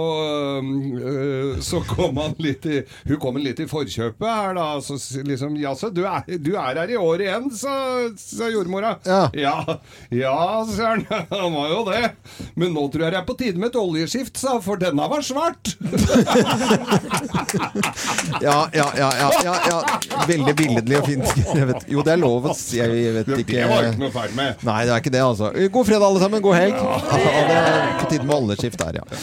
øh, så kom han litt i Hun kom litt i forkjøpet her, da. Så liksom Jaså, du, du er her i år igjen, sa, sa jordmora. Ja. ja, ja sa han. Han var jo det. Men nå tror jeg det er på tide med et oljeskift, sa for denne var svart. ja, ja, ja, ja, ja, ja. Veldig billedlig og fint skrevet. Jo, det er lov å si. Jeg vet ikke Det var ikke noe feil med. Nei, det er ikke det, altså. God fredag, alle sammen. God helg. Ja, det er på tide med der, ja.